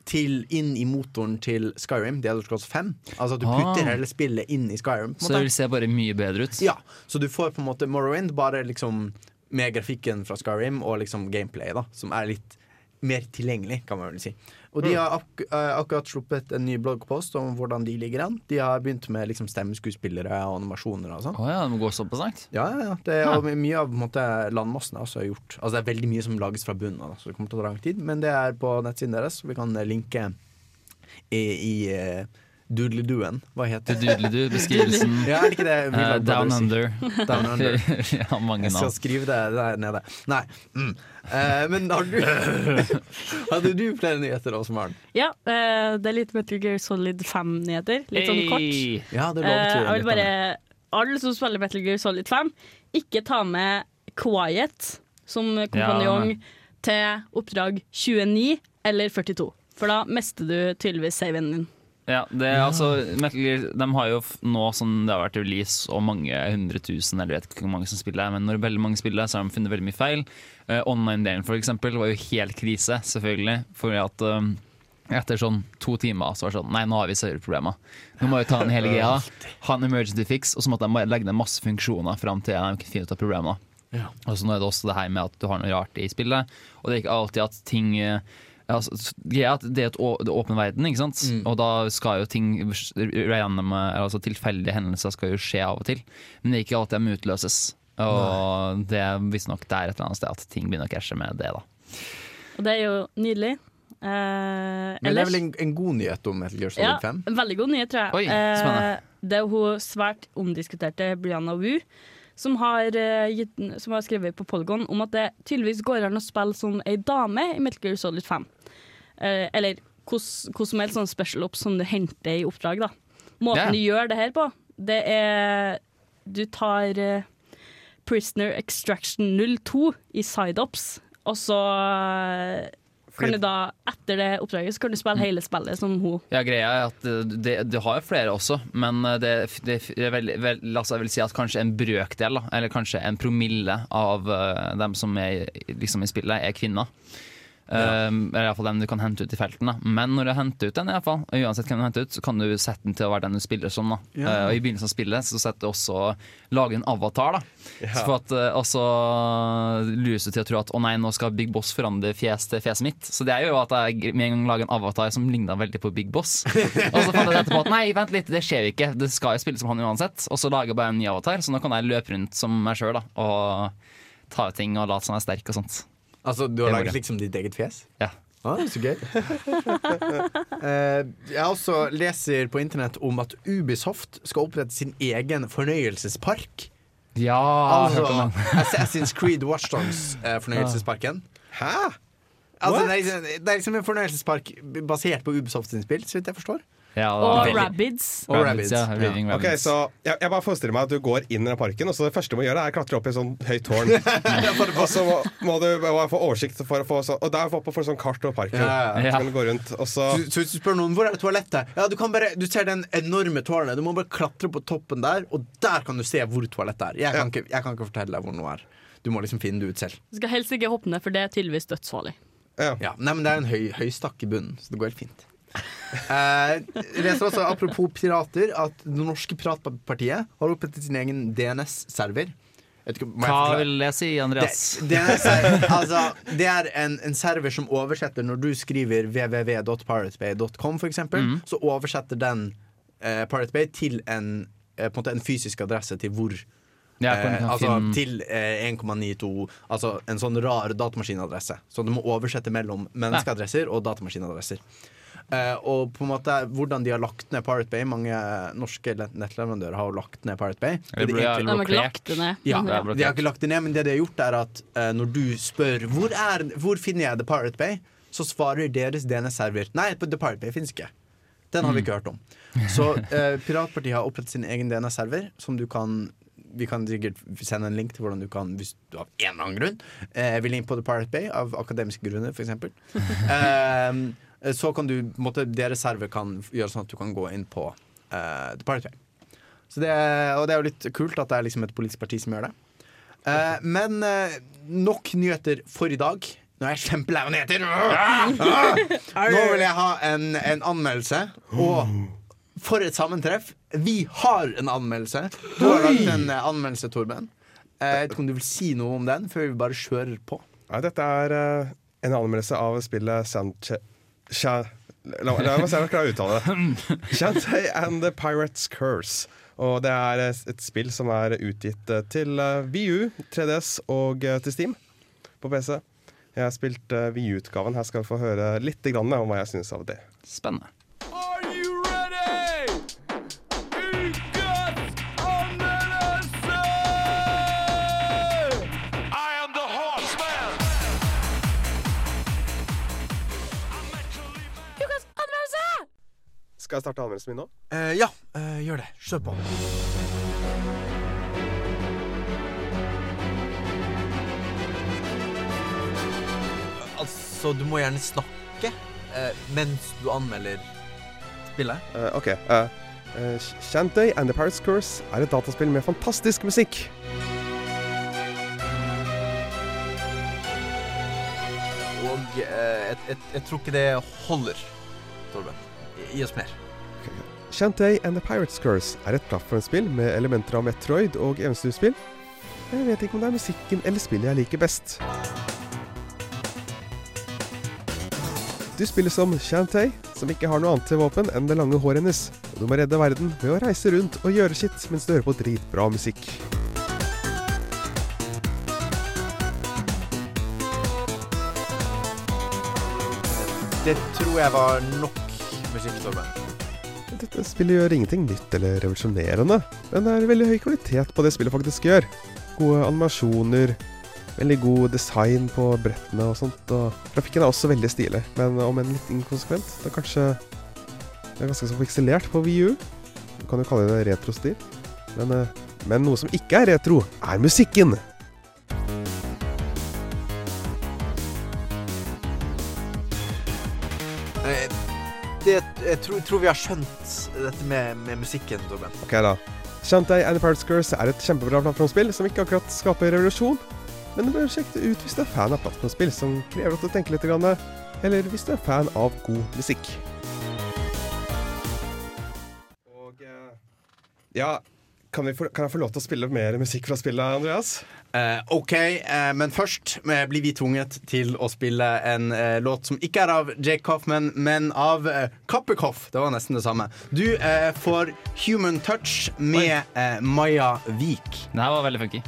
til, inn i motoren til Skyrim, The Elder Scrolls 5. Altså at du putter Ah. hele spillet inn i Skyrim. Så det vil se bare mye bedre ut. Ja, så du får på en måte Morrowind, bare liksom med grafikken fra Skyrim og liksom gameplay, da, som er litt mer tilgjengelig, kan man vel si. Og de har ak eh, akkurat sluppet en ny bloggpost om hvordan de ligger an. De har begynt med liksom stemmeskuespillere og animasjoner og sånn. Oh, ja, det må gå såpass langt. Ja, ja, ja. Det er, mye av måte, landmassen er også gjort. Altså Det er veldig mye som lages fra bunnen av, så det kommer til å ta lang tid. Men det er på nettsiden deres. Vi kan eh, linke i, i uh, doodledooen. Hva heter det? Doodly-doo, beskrivelsen. Ja, er det ikke det? Uh, down under. Down under. ja, mange Jeg skal skrive det der nede. Nei. Mm. Uh, men har du Hadde du flere nyheter, Åsmaren? Ja, uh, det er litt Metal Gear Solid 5-nyheter. Litt sånn kort. Hey. Ja, det lovet jeg vil bare Alle som spiller Metal Gear Solid 5, ikke ta med Quiet som kompanjong til oppdrag 29 eller 42. For da mister du tydeligvis saven din. Ja, det er altså Gear De har jo nå som det har vært release og mange hundre tusen Eller vet ikke hvor mange som spiller Men når veldig mange spiller så har de funnet veldig mye feil. Uh, Online-delen for eksempel var jo helt krise Selvfølgelig Fordi at um, etter sånn to timer så var det sånn Nei, nå har vi serverproblemer. Nå må vi ta en hele greia Ha en emergency fix Og så måtte de legge ned masse funksjoner Frem til de kunne finne ut av problemene. Ja. Og så nå er det også det her med at du har noe rart i spillet Og det er ikke alltid at ting eh, altså, greia er at Det er et å- det er åpen verden, ikke sant? Mm. Og da skal jo ting random, altså Tilfeldige hendelser skal jo skje av og til Men det er ikke alltid de utløses Og det er visstnok der et eller annet sted At ting begynner å krasje med det da Og det er jo nydelig. Eh, Men det er vel en, en god nyhet om Metal Gear ja, Solid 5? en veldig god nyhet, tror jeg. Oi. Eh, det er hun svært omdiskuterte Brianna Wu som har, eh, gitt, som har skrevet på Polygon om at det tydeligvis går an å spille som ei dame i Metal Gear Solid 5. Eh, eller hva som helst sånn special ops som du henter i oppdrag. da. Måten yeah. du gjør det her på, det er Du tar eh, Prisoner Extraction 02 i sideops, og så eh, kan du da, etter det oppdraget, så kan du spille hele spillet som hun. Ja, greia er at det, det har jo flere også, men det, det, det veldig, vel, la oss vel si at kanskje en brøkdel, da, eller kanskje en promille av dem som er liksom i spillet, er kvinner. Um, eller iallfall den du kan hente ut i felten. Da. Men når du henter ut den, i alle fall, uansett hvem du henter ut, så kan du sette den til å være den du spiller som. Da. Ja. uh, og I begynnelsen av spillet så setter du også lage en avatar. Da. Så for at, uh, og så lures du til å tro at å nei, nå skal Big Boss forandre fjes til fjeset mitt. Så det er jo at jeg med en gang lager en avatar som ligner veldig på Big Boss. og så fant jeg etterpå at nei, vent litt, det skjer ikke. Det skal jo spilles som han uansett. Og så lager jeg bare en ny avatar, så nå kan jeg løpe rundt som meg sjøl og ta ut ting og late som jeg er sterk og sånt. Altså, du har laget liksom ditt eget fjes? Ja. Ah, så gøy. Eh, jeg også leser på internett om at Ubisoft skal opprette sin egen fornøyelsespark. Ja, Altså. Assassin's Creed Watchdogs-fornøyelsesparken. Hæ? Altså, det, er liksom, det er liksom en fornøyelsespark basert på Ubisoft sin spill, så vidt jeg forstår. Ja, Og rabbits Rabbids. Og Rabbids, ja, ja. Okay, Ok, så jeg, jeg bare forestiller meg at du går inn i parken, og så det første du må gjøre, er å klatre opp i et sånn høyt tårn. og så må, må du må få oversikt, for å få så, og der får du sånn kart over parken. Ja, ja, ja. Så kan du gå rundt, og så hvis du spør noen hvor er det toalettet Ja, du, kan bare, du ser den enorme tårnet. Du må bare klatre på toppen der, og der kan du se hvor toalettet er. Jeg kan, ikke, jeg kan ikke fortelle deg hvor noe er. Du må liksom finne det ut selv. Du skal helst ikke hoppe ned, for det er tydeligvis dødsfarlig. Ja. Ja, nei, men Det er en høy, stakk i bunnen, så det går helt fint. Eh, leser også, Apropos pirater, at det norske piratpartiet har opprettet sin egen DNS-server. Hva vil jeg si, Andreas? Det, DNS er, altså, det er en, en server som oversetter Når du skriver www.piratebay.com, eksempel, Mhm. så oversetter den eh, Pirate Bay til en, eh, en fysisk adresse til hvor Ja, Eh, altså til eh, 1,92 Altså en sånn rar datamaskinadresse. Så du må oversette mellom menneskeadresser og datamaskinadresser. Eh, og på en måte hvordan de har lagt ned Pirate Bay Mange norske nettleverandører har jo lagt ned Pirate Bay. Det egentlig- De har ikke lagt det ned. ja, det de har ikke lagt det ned, men det de har gjort er at uh, når du spør hvor, er, hvor finner jeg The Pirate Bay, så svarer deres DNS-server nei, The Pirate Bay finnes ikke. Den har vi ikke hørt om. Så uh, Piratpartiet har opprettet sin egen DNS-server, som du kan vi kan sikkert sende en link til hvordan du kan, hvis du av en eller annen grunn eh, vil inn på The Pirate Bay, av akademiske grunner, f.eks. Eh, så kan du, måte, deres server kan gjøre sånn at du kan gå inn på uh, The Pirate Train. Så det, er- og det er jo litt kult at det er liksom et politisk parti som gjør det. Eh, men uh, nok nyheter for i dag. Nå er jeg kjempelei av nyheter! Ah! Nå vil jeg ha en, en anmeldelse. Og for et sammentreff. Vi har en anmeldelse. Du har lagt en eh, anmeldelse, Torben. Eh, Jeg vet ikke om du vil si noe om den før vi bare kjører på. Nei, dette er eh, en anmeldelse av spillet Sanche... La, la meg se om jeg klarer å uttale det. Shantae and the Pirates Curse. Og det er eh, et spill som er utgitt eh, til eh, VU, 3DS og eh, til Steam på PC. Jeg har spilt VU-utgaven. Her skal vi få høre litt grann om hva jeg syns av det. Spennende. Skal jeg starte anmeldelsen min nå? Eh, ja, eh, gjør det. Kjør på. Altså, du må gjerne snakke eh, mens du anmelder spillet. Eh, OK. Uh, Shantae and the Pirates Curse er et dataspill med fantastisk musikk. Og eh, jeg, jeg, jeg tror ikke det holder, Torben. Gi oss mer. Shantae and the Pirates Curse er et plattformspill med elementer av Metroid og eventyrspill. Jeg vet ikke om det er musikken eller spillet jeg liker best. Du spiller som Shantae, som ikke har noe annet til våpen enn det lange håret hennes. Og du må redde verden ved å reise rundt og gjøre sitt mens du hører på dritbra musikk. Det tror jeg var nok musikk, Torben. Dette spillet gjør ingenting nytt eller revolusjonerende, men det er veldig høy kvalitet på det spillet faktisk gjør. Gode animasjoner, veldig god design på brettene og sånt, og grafikken er også veldig stilig, men om en litt inkonsekvent. Det er kanskje det er ganske så pikselert på VU. Du kan jo kalle det retrostil. Men, eh, men noe som ikke er retro, er musikken. Det, jeg tror, tror vi har skjønt dette med, med musikken, Torben. Ok da. Shantae and the Pirates Curse er et kjempebra plattformspill som ikke akkurat skaper revolusjon, men du bør sjekke ut hvis du er fan av plattformspill som krever at du tenker litt, grann, eller hvis du er fan av god musikk. Og eh, Ja, kan, vi få, kan jeg få lov til å spille mer musikk fra spillet, Andreas? Eh, OK, eh, men først eh, blir vi tvunget til å spille en eh, låt som ikke er av Jake Coffman, men av eh, Kappekoff. Det var nesten det samme. Du eh, får Human Touch med eh, Maja Vik. Det her var veldig funky.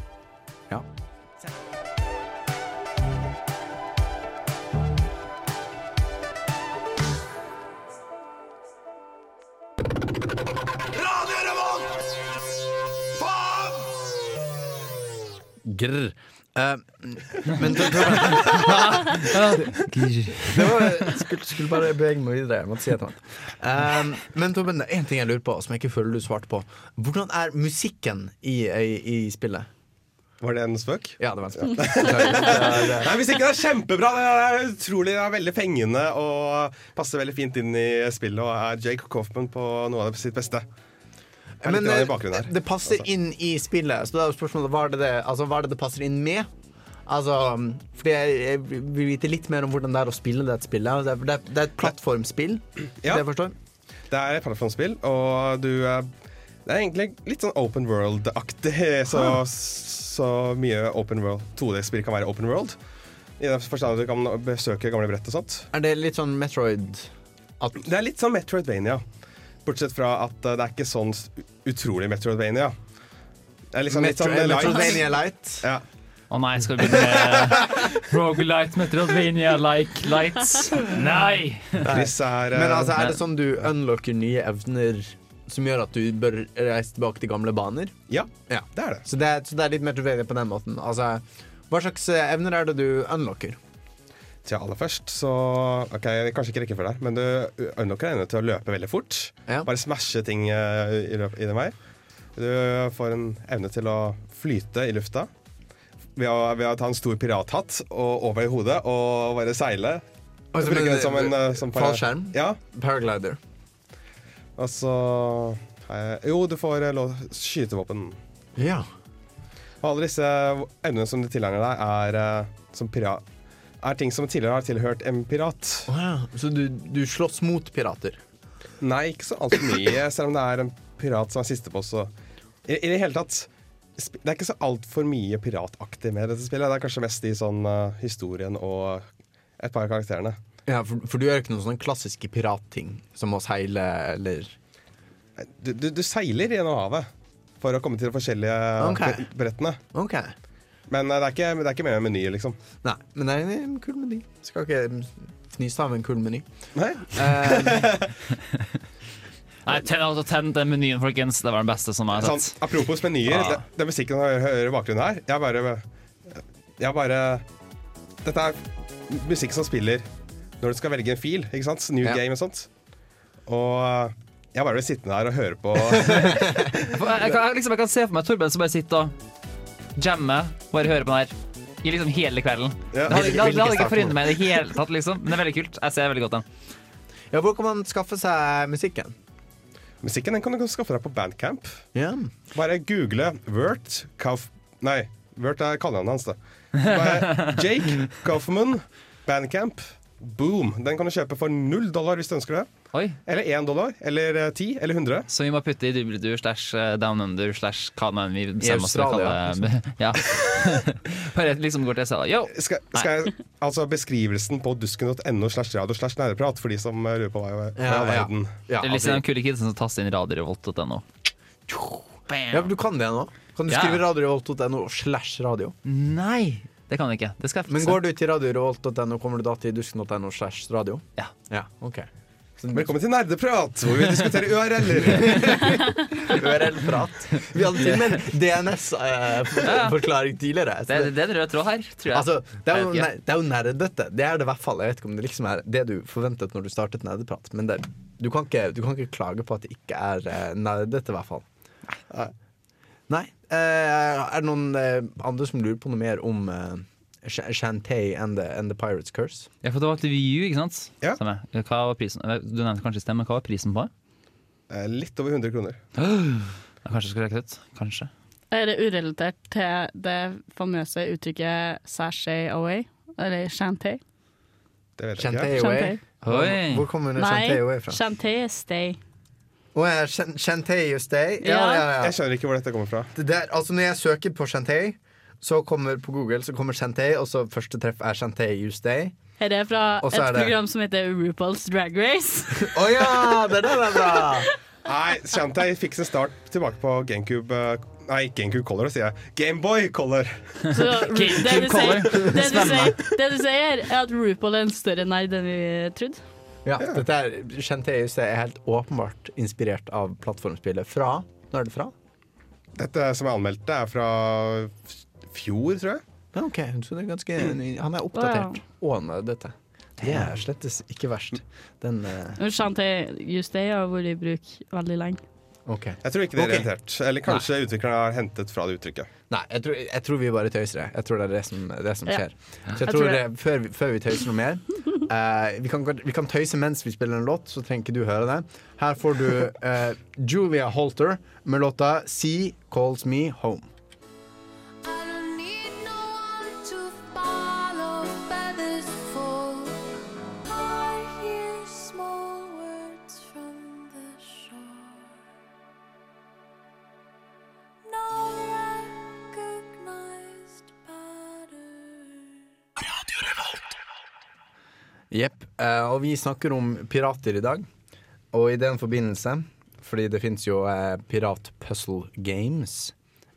Grr. Uh, men det, det, var, det var, skulle, skulle bare bevege meg videre. Jeg måtte si et eller annet. Uh, men Torben, det er én ting jeg lurer på, som jeg ikke føler du svarte på. Hvordan er musikken i, i, i spillet? Var det en spøk? Ja, det var en spøk. Nei, Hvis ikke det er kjempebra! Det er utrolig, det er veldig fengende og passer veldig fint inn i spillet. Og er Jake Coffman på noe av det sitt beste. Er litt Men i eh, bakgrunnen her. det passer Altså. inn i spillet. Så da er spørsmålet hva er det det, altså, hva er det det passer inn med? Altså, fordi jeg, jeg vil vite litt mer om hvordan det er å spille det spillet. Det er, det er, et plattformspill, Ja. det jeg forstår. Det er et plattformspill, og du Det er egentlig litt sånn open world-aktig. Så, så mye open world 2D-spill kan være open world. I den forstand at du kan besøke gamle brett og sånt. Er det litt sånn Metroid at Det er litt sånn Metroidvania. Bortsett fra at eh, det er ikke sånn utrolig Metroidvania. Det er liksom litt sånn light. Metroidvania Light? Ja. Å nei, skal vi begynne med Rogalight, Metroidvania, like lights? Nei! Chris er eh, Men altså, er det sånn du unlocker nye evner som gjør at du bør reise tilbake til gamle baner? Ja, Ja. det er det. Så det er, så det er litt Metroidvania på den måten. Altså, hva slags eh, evner er det du unlocker? Til aller først så OK, kanskje ikke rekkefølge her, men du unlocker evne til å løpe veldig fort. Ja. Bare smashe ting i, løp, i den vei. Du får en evne til å flyte i lufta. Ved å, ved å ta en stor pirathatt over i hodet og bare seile. Altså, Bruke den det som en eh, som par Fallskjerm? Ja. Paraglider. Og så Jo, du får lov skytevåpen. Ja. Og alle disse evnene som du tilegner deg, er som pirat er ting som tidligere har tilhørt en pirat. Oh, ja. Så du, du slåss mot pirater? Nei, ikke så altfor mye, selv om det er en pirat som er siste på Og i, I det hele tatt Det er ikke så altfor mye pirataktig med dette spillet. Det er kanskje mest i sånn uh, historien og et par av karakterene. Ja, for, for du gjør ikke noen sånne klassiske piratting, som å seile eller Du, du, du seiler gjennom havet for å komme til de forskjellige Ok. brettene. OK. Men eh, det er ikke, det er ikke med menyer, liksom. Nei, men det er en kul meny. Skal ikke fnyse av en kul meny. Nei? Eh, Nei, Ten altså, ten, den menyen, folkens. Det var den beste som jeg har Sånn, sett. apropos menyer, Ah. Den, den musikken du hører i bakgrunnen her Jeg bare Jeg bare Dette er musikk som spiller når du skal velge en fil. Ikke sant? New Ja. game og sånt. Og jeg bare vil sitte der og høre på jeg, kan, jeg, liksom, jeg kan se for meg Torben som bare sitter og jammer, bare høre på den her. I liksom hele kvelden. Ja. Det hadde, det hadde, det hadde ikke forundret meg i det hele tatt, liksom. Men det er veldig kult. Jeg ser veldig godt den. ja, hvor kan man skaffe seg musikken? Musikken den kan du skaffe deg på Bandcamp. Yeah. Bare google Wert Kauf... Nei, Wert er kallenavnet hans, da. Bare Jake Kaufman, Bandcamp. Boom! Den kan du kjøpe for null dollar hvis du ønsker det. Oi. Eller én dollar. Eller eh, ti. Eller hundre. Så vi må putte i dubledur slash eh, down under slash hva man vi bestemmer oss for å kalle Ja. Bare liksom går til SA. Yo! Skal, skal jeg, altså Beskrivelsen på dusken.no slash radio slash næreprat for de som eh, lurer på hva i all verden. Ja, Det er litt altså, sånn de kule kids som taster inn radiorevolt.no. ja, men du kan det nå. Kan du Ja. skrive radiorevolt.no slash radio? Nei, det kan jeg ikke. Det skal jeg Men går du til radiorevolt.no, kommer du da til dusken.no slash radio? Ja. Ja, ok. Velkommen til Nerdeprat, hvor vi diskuterer URL-er. URL-prat. Vi hadde til og med en DNS-forklaring tidligere. Det, det, det er en rød tråd her, tror jeg. Altså, det, er jo, ne- det er jo nerdete. Det er det i hvert fall. Jeg vet ikke om det liksom er det du forventet når du startet nerdeprat. Men det, du, kan ikke, du kan ikke klage på at det ikke er eh, nerdete, i hvert fall. Nei. Nei. er det noen eh, andre som lurer på noe mer om Shantae and the, and the Pirates Curse? Ja, for det var til VU, ikke sant? Ja. Hva var prisen? Eh, Du nevnte kanskje i sted, men hva var prisen på det? Eh, Litt over 100 kroner. Jeg kanskje skal rekke det ut. Kanskje. Er det urelatert til det famøse uttrykket 'sashay away'? Eller 'shantay'? Det vet jeg Shantae Ja. away? Oi. Hvor kommer Shantay away fra? Shantay er stay. Oh, ja, Shantay you stay? Ja, Ja. ja, ja. Jeg skjønner ikke hvor dette kommer fra. Det der, altså når jeg søker på Shantae, så kommer på Google så kommer Shantae, og så første treff er Shantae you stay. Her er fra Og et er det- program som heter RuPaul's Drag Race. Å ja! Det der er bra! Nei, Shantay fikk sin start tilbake på GameCube Nei, Nei, GameCube Color, sier jeg. Gameboy Color. Så det, du sier, det, du sier, det du sier, er at RuPaul er en større nerd enn vi trodde. Ja, dette er, Shantae you stay er helt åpenbart inspirert av plattformspillet fra Når er det fra? Dette som er anmeldt, det er fra fjor, tror jeg. Ja, ok, så det er ganske Han er oppdatert. Og dette. Det er slettes ikke verst. Den uh... just det har vært i bruk veldig lenge. Okay. Jeg tror ikke det er Ok. relatert. Eller kanskje utviklerne har hentet fra det uttrykket. Nei, jeg tror, jeg tror vi bare tøyser det. Jeg tror det er det som, det som Ja. skjer. Så jeg, Jeg tror tror det, før, vi, før vi tøyser noe mer uh, vi, kan, vi kan tøyse mens vi spiller en låt, så trenger ikke du høre det. Her får du uh, Julia Holter med låta 'Sea Calls Me Home'. Jepp. Eh, og vi snakker om pirater i dag. Og i den forbindelse, fordi det fins jo eh, pirat puzzle games,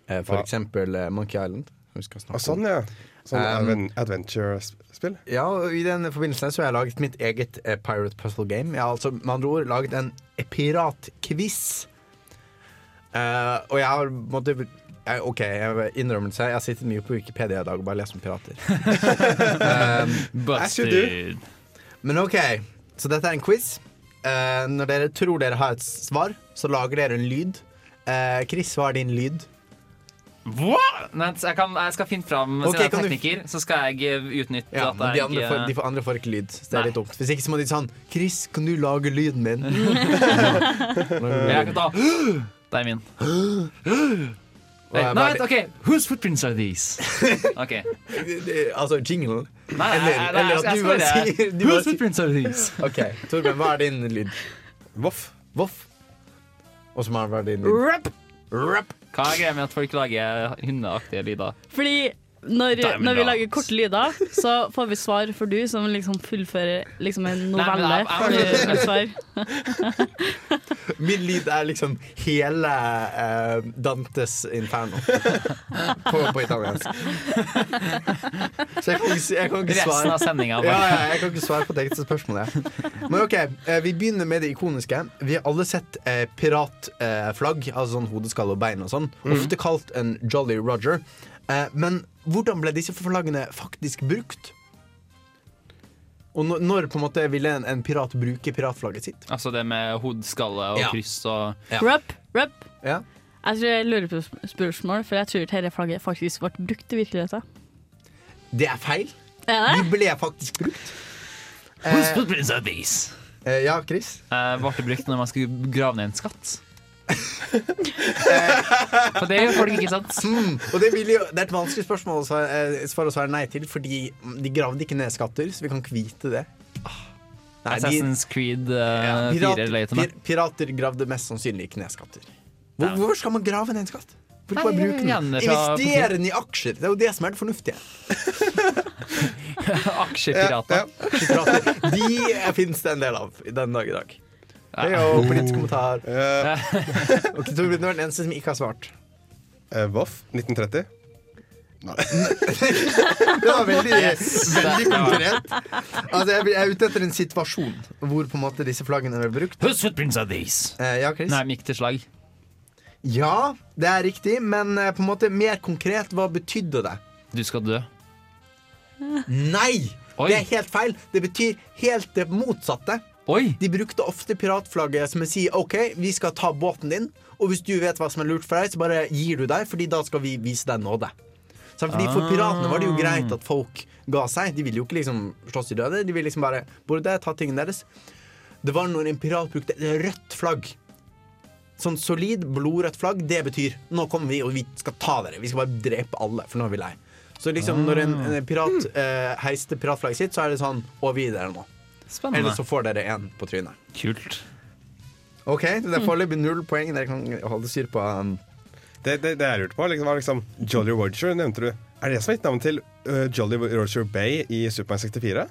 eh, for Hva? eksempel eh, Monkey Island. som Vi skal snakke Ah, sånn, ja. Sånn Um, adventure-spill. Ja, og I den forbindelse så har jeg laget mitt eget eh, pirate puzzle game. Jeg har altså med andre ord laget en piratquiz. Uh, og jeg har måtte, jeg, OK, jeg innrømmelse. Jeg har sittet mye på Wikipedia i dag og bare lest om pirater. um, do. Men OK, så dette er en quiz. Eh, når dere tror dere har et svar, så lager dere en lyd. Eh, Chris, hva er din lyd? Hva? Nei, jeg, kan, jeg skal finne fram Ok, er kan du- tekniker, så skal jeg utnytte Ja, at men de jeg andre, får, eh, de får- andre får ikke lyd. Så det er Nei. litt dumt. Hvis ikke så må de sånn Chris, kan du lage lyden min? Jeg kan ta Det er min. Nei, bare- OK. Whose footprints are these? OK. Altså jingle? Nei, nei, nei, nei, eller at du bare sier- du Whose footprints are these? OK, Torben, hva er din lyd? Voff. Voff. Og som er din lyd. Rup. Rup. Hva er greia med at folk lager hundeaktige lyder? Fordi når, når vi lager korte lyder, så får vi svar for du som liksom fullfører liksom en Nei, men novelle. jeg- jeg- før du svar. Min lyd er liksom hele uh, Dantes Inferno på, på italiensk. Så jeg kan ikke, jeg kan ikke Resten svare. av sendinga. Ja, ja, jeg kan ikke svare på det ekte spørsmålet. Men ok, eh, Vi begynner med det ikoniske. Vi har alle sett uh, piratflagg, altså sånn hodeskalle og bein og sånn. Ofte kalt en Jolly Roger. Eh, men hvordan ble disse forlagene faktisk brukt? Og når, når på en måte ville en, en pirat bruke piratflagget sitt? Altså det med hodeskalle og Ja. kryss og Ja. Rup, rup. Ja. Jeg tror jeg lurer på sp- spørsmål, for jeg tror dette flagget faktisk ble brukt i virkeligheten. Det er feil. Er De det? ble faktisk brukt. Husk Eh, footprints are these? eh, ja, Chris? Eh, ble det brukt når man skulle grave ned en skatt? For det gjør folk, ikke sant? Mm, og det, jo, det er et vanskelig spørsmål å svare, eh, å svare nei til, fordi de gravde ikke ned skatter, så vi kan ikke vite det. Ah. Nei, Assassin's Creed uh, Ja, 4 pirat, pir, pirater gravde mest sannsynlig ikke ned skatter. Hvor, Ja. hvorfor skal man grave ned en skatt? Nei, bare bruke den? Investere den i aksjer! Det er jo det som er det fornuftige. Aksjepirater. Aksjepirater, De eh, finnes det en del av den dag i dag. Hei, og politisk kommentar. Eh, Ok, Torbjørn, du er den eneste som ikke har svart. eh, Voff 1930. Det var veldig, veldig konkret. Altså, jeg jeg er ute etter en situasjon hvor på en måte disse flaggene ble brukt. Whose footprints are these? Eh, ja, Chris? Nei, de gikk til slag. Ja, det er riktig, men eh, på en måte mer konkret, hva betydde det? Du skal dø. Nei! Oi. Det er helt feil. Det betyr helt det motsatte. Oi! De brukte ofte piratflagget som å si OK, vi skal ta båten din, og hvis du vet hva som er lurt for deg, så bare gir du deg, Fordi da skal vi vise deg nåde. Så fordi For piratene var det jo greit at folk ga seg. De ville jo ikke liksom slåss i døde. De ville liksom bare borde ta tingene deres. Det var når en pirat brukte et rødt flagg. Sånn solid, blodrødt flagg, det betyr nå kommer vi og vi skal ta dere. Vi skal bare drepe alle, for nå er vi lei. Så liksom når en, en pirat eh, heiste piratflagget sitt, så er det sånn Og vi er der nå. Spennende. Eller så får dere én på trynet. Kult. OK, det er foreløpig null poeng. Dere kan holde styr på um, Det, det, det jeg lurte på, liksom, var liksom Jolly Roger, nevnte du. Er det som er gitt navn til uh, Jolly Roger Bay i Superman 64?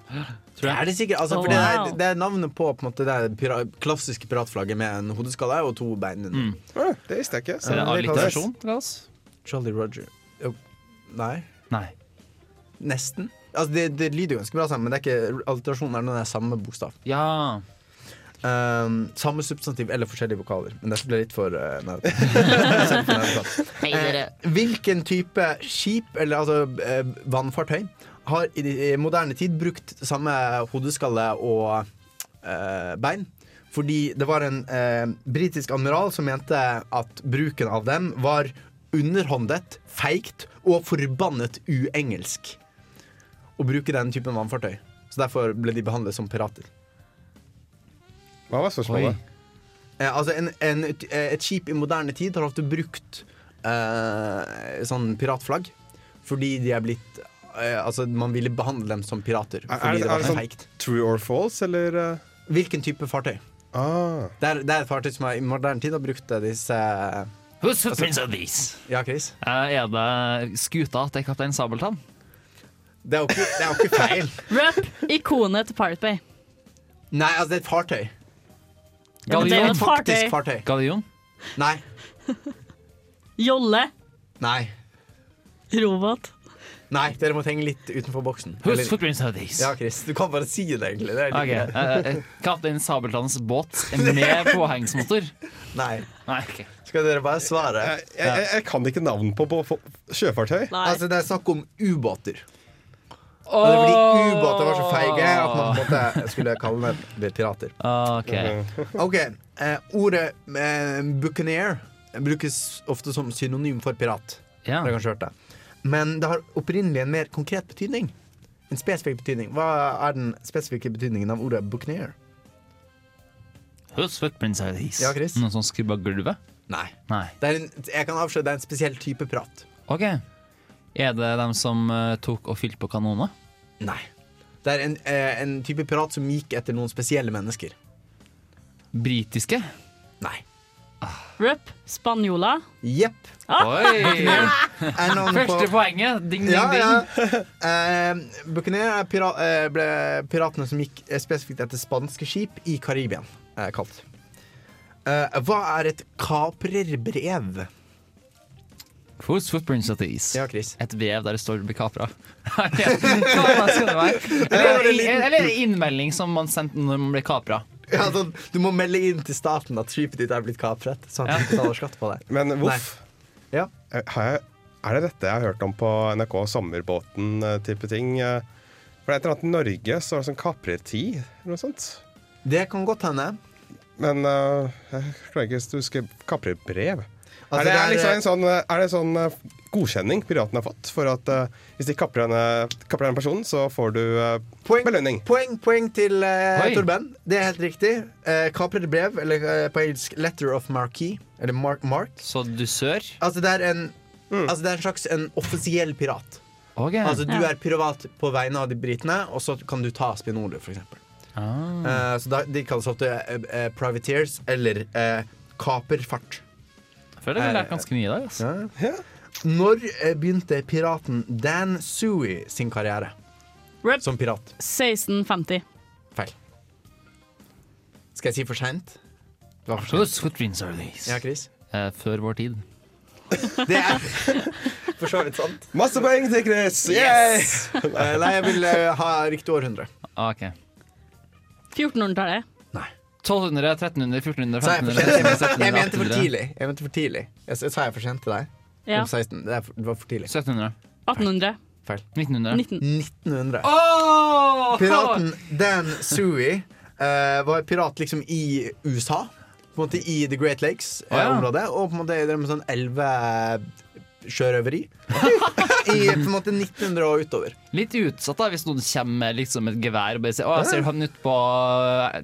Det er det sikkert. Altså, Oh, wow. det, er, det er navnet på, på måte, det er pira klassiske piratflagget med en hodeskalle og to bein. under. Ah, det visste jeg ikke. Så er det Ja, alliterasjon? Jolly Roger. oh, Nei, Nei. nesten. Altså, det, det lyder ganske bra sammen, men det er ikke alterasjonen er det er samme bokstav. Ja. Um, samme substantiv eller forskjellige vokaler. Men dette ble litt for uh, nerdete. eh, Hvilken type skip, eller altså uh, vannfartøy, har i, i moderne tid brukt samme hodeskalle og eh, bein? Fordi det var en eh, britisk admiral som mente at bruken av dem var underhåndet, feigt og forbannet uengelsk. Å bruke den typen vannfartøy. Så derfor ble de behandlet som pirater. Hva var spørsmålet? Eh, altså en, en, et, skip i moderne tid har ofte brukt eh, sånn piratflagg fordi de er blitt eh, Altså Man ville behandle dem som pirater Er- er det- er var det sånn- feikt. True or false, eller uh, Hvilken type fartøy? ah. Det er, det er et fartøy som er, i moderne tid har brukt eh, disse altså, Prince of these? Ja, Chris? Eh, er det skuta til Kaptein Sabeltann? Det er jo ikke, det er jo ikke feil. Rep ikonet til Pirate Bay. Nei, altså, det er et fartøy. Ja, men det er jo et Faktisk fartøy. fartøy. Gallion. Nei. Jolle. Nei. Robot. Nei, dere må tenke litt utenfor boksen. Who's footprints of these? Ja, Chris, du kan bare si det, egentlig. Det er Ok, litt eh, eh, Kaptein Sabeltanns båt med påhengsmotor. Nei. Nei, ok. Skal dere bare svare? Jeg, jeg, jeg kan ikke navn på, på, på sjøfartøy. Nei. Altså, det er snakk om ubåter. Og det er fordi ubåter var så feige at man måte skulle kalle dem pirater. Ok. Ok, eh, Ordet eh, buccaneer brukes ofte som synonym for pirat. Ja. Har kanskje hørt det. Men det har opprinnelig en mer konkret betydning. En spesifikk betydning. Hva er den spesifikke betydningen av ordet buccaneer? Footprints are these? Ja, Chris? Noen som skrubber-gulvet? Nei. Nei. Det er en, jeg kan avsløre det er en spesiell type pirat. Ok. Er det dem som eh, tok og fylte på kanoner? Nei. Det er en, eh, en type pirat som gikk etter noen spesielle mennesker. Britiske? Nei. Rup, spanjola. Jepp. På- Første poenget. Ding, ding, Ja, ding. ja. Eh, Buccaneer er pira eh, ble piratene som gikk spesifikt etter spanske skip i Karibia, eh, kalt. Eh, hva er et kaprerbrev? Whose footprints are these? Ja, Chris. Et vev der det står 'bli kapra'. Hva skal det være? Eller, eller en innmelding som man sendte når man ble kapra. Ja, så, du må melde inn til staten at skipet ditt er blitt kapret, Så han ja. betaler skatt på det. Men voff. Ja. Eh, er det dette jeg har hørt om på NRK Sommerbåten-type ting? eh? For det er et eller annet i Norge så er det sånn kaprertid eller noe sånt. Det kan godt hende. Men uh, jeg klarer ikke å huske kaprerbrev. Altså, er, det, er, liksom en sånn, eh, er det sånn eh, godkjenning piratene har fått for at uh, hvis de kapper denne, kapper denne, personen, så får du uh, Poeng, belønning? poeng, poeng til uh, Torben. Det er helt riktig. Uh, kaprede brev, eller eh, på engelsk 'letter of marquee', eller mark, mark. Så dusør? Altså, det er en Altså det er en slags en offisiell pirat. Okay. Altså Du Ja. er privat på vegne av de britene, og så kan du ta Spinole f.eks. ah. Uh, så da, de kalles ofte eh, eh, privateers eller uh, kaperfart. Jeg føler vi har lært ganske mye i dag. Altså. Ja. Når eh, begynte piraten Dan Sui sin karriere Rep som pirat? 1650. Feil. Skal jeg si for seint? Det var for these? Ja, Chris? Eh, før vår tid. Det er for så vidt sant. Masse poeng til Chris! Yay! Eh, nei, jeg vil eh, ha riktig århundre. Ah, ok. 1400-tallet. 1200, 1300, 1400, Sa jeg for 1500, Jeg mente for 1800, tidlig. Jeg mente for tidlig. Jeg sa jeg for sent til deg? Ja. Om 16. Det, er for, det var for tidlig. 1700, 1800. 1900. 1900. Oh! Piraten Dan Sui uh, var pirat liksom i USA. På en måte I The Great Lakes-området. Uh, Lakes-området. og på en måte drev med elvesjørøveri. I på en måte 1900 og utover. Litt utsatt da hvis noen kommer med liksom et gevær og bare sier Å, jeg ser han ute på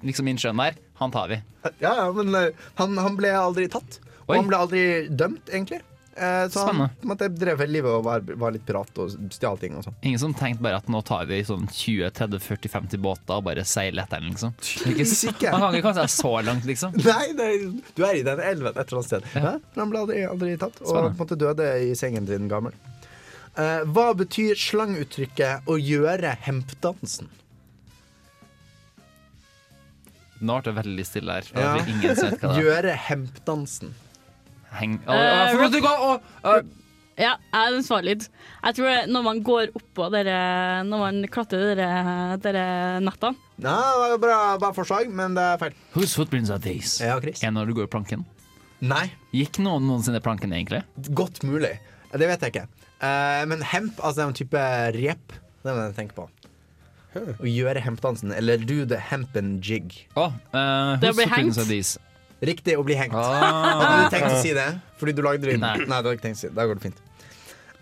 liksom innsjøen der. Han tar vi. Ja, ja, men uh, han, han ble aldri tatt. Og Oi. han ble aldri dømt, egentlig. Eh, så Spennende. han måtte dreve livet og var, var litt pirat og stjal ting og sånn. Ingen som tenkte bare at nå tar vi sånn 20-30-40-50 båter og bare seiler etter den, liksom. Tydeligvis ikke. man kan ikke kaste seg så langt, liksom. Nei, er- du er i den elven et eller annet sted. Ja. Men han ble aldri, aldri tatt, og Spennende. på døde i sengen sin gammel. Eh, hva betyr slanguttrykket 'å gjøre hempdansen'? Nå ble det veldig stille her. Ja. Gjøre hempdansen. Heng... Uh, uh, du å. Ja, jeg er svarer litt. Jeg tror det- når man går oppå dere Når man klatrer dere, dere nettene Ja, det var bra, bra forslag, men det er feil. Whose footprints are these? Ja, Chris. Er når du går i planken? Nei, Gikk noen noensinne planken, egentlig? godt mulig. Det vet jeg ikke. Eh, men hemp, altså en type rep. Det må jeg tenke på. Å gjøre hempdansen, eller do the hempen jig. Oh, eh, Det blir are hengt. Riktig, å bli hengt. Ah. Hadde du tenkt å si det? Fordi du lagde lyden? Nei. Nei. du hadde ikke tenkt å si det. Da går det fint.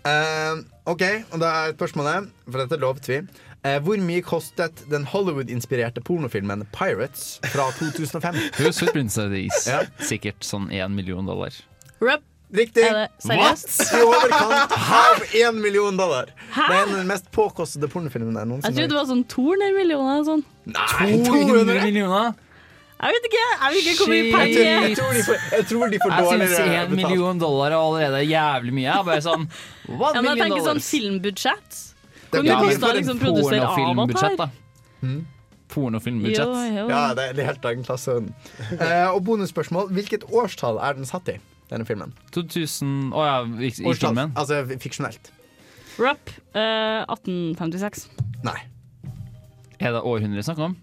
Eh, OK, og da er spørsmålet, for dette lovet vi. Eh, hvor mye kostet den Hollywood-inspirerte pornofilmen Pirates fra 2005? Whose footprints are these? Ja. Sikkert sånn én million dollar. Rup. Riktig! er seriøst? I overkant av én million dollar. Det er den mest påkostede pornofilmen jeg Jeg trodde det var sånn 200 millioner. Sånn. Nei, 200 millioner? Jeg vet ikke jeg vet ikke hvor mye penger Jeg tror de får, jeg tror de får Jeg synes dårligere én million dollar er allerede jævlig mye. Jeg er bare sånn One ja, men jeg million tenker sånn dollars. filmbudsjett. Hvor Ja, mye men kosta liksom produsere pornofilmbudsjett, Avatar? da. Mm. Pornofilmbudsjett. Jo, jo. Ja, det er helt annen klasse. Eh, og bonusspørsmål. Hvilket årstall er den satt i, denne filmen? 2000 Å ja, i, i Årstall, filmen. altså fiksjonelt. Rup, eh, 1856. Nei. Er det århundre vi snakker om?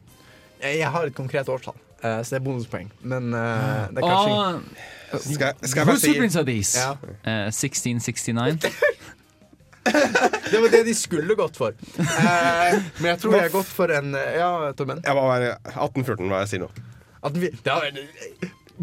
Jeg har et konkret årstall, eh, så det er bonuspoeng. Men uh, det er kanskje Åh, Skal, jeg- skal jeg bare Who's si Prince of These? Ja. Eh, 1669. Det var det de skulle gått for. Eh, men jeg tror jeg har gått for en eh, Ja, Torben? Jeg må være 1814, hva jeg sier nå. At vi, det er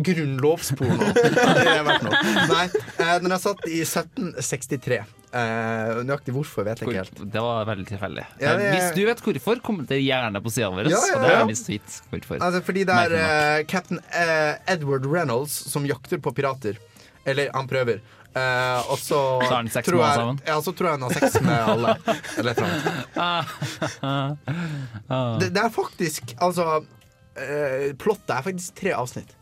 grunnlovsporno. det har vært noe. Nei, eh, den er satt i 1763. Eh, nøyaktig hvorfor vet jeg ikke helt. Det var veldig tilfeldig. Ja, det- Hvis du vet hvorfor, kommenter gjerne på sida vår. Ja, ja, ja. Altså, fordi det er uh, eh, cap'n uh, Edward Reynolds som jakter på pirater. Eller han prøver. Eh, og så tror jeg-? Ja, så tror jeg han har sex med alle. Eller et eller. Ah. Det, det er faktisk Altså eh, Plottet er faktisk tre avsnitt.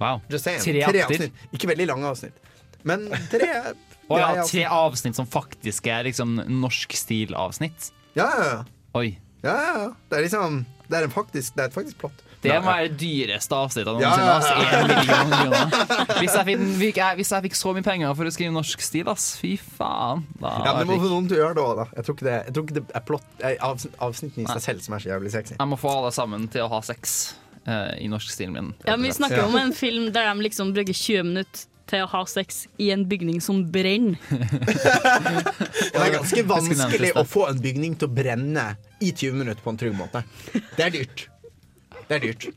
Wow. Just saying. Tre tre avsnitt. Ikke veldig lange avsnitt. Men tre Å ja, har tre avsnitt som faktisk er liksom norsk stil-avsnitt. Ja, ja, ja. Oi. ja, ja, ja. Det er liksom Det er, en faktisk, det er et faktisk plott. Det må være det dyreste avsnittet Ja, noensinne. Hvis jeg, hvis jeg fikk så mye penger for å skrive norsk stil, ass, fy faen. Da Ja, men Det må få noen til å gjøre det òg, da. Jeg tror ikke det, jeg tror ikke det er plott, eh, avsnitt, avsnittene i seg selv som er så jævlig sexy. jeg må få alle sammen til å ha sex uh, i norsk stilen min. Ja, men Vi snakker om en film der de liksom bruker 20 minutter til å ha sex i en bygning som brenner. Det er ganske vanskelig å få en bygning til å brenne i 20 minutter på en trygg måte. Det er dyrt. Det er dyrt.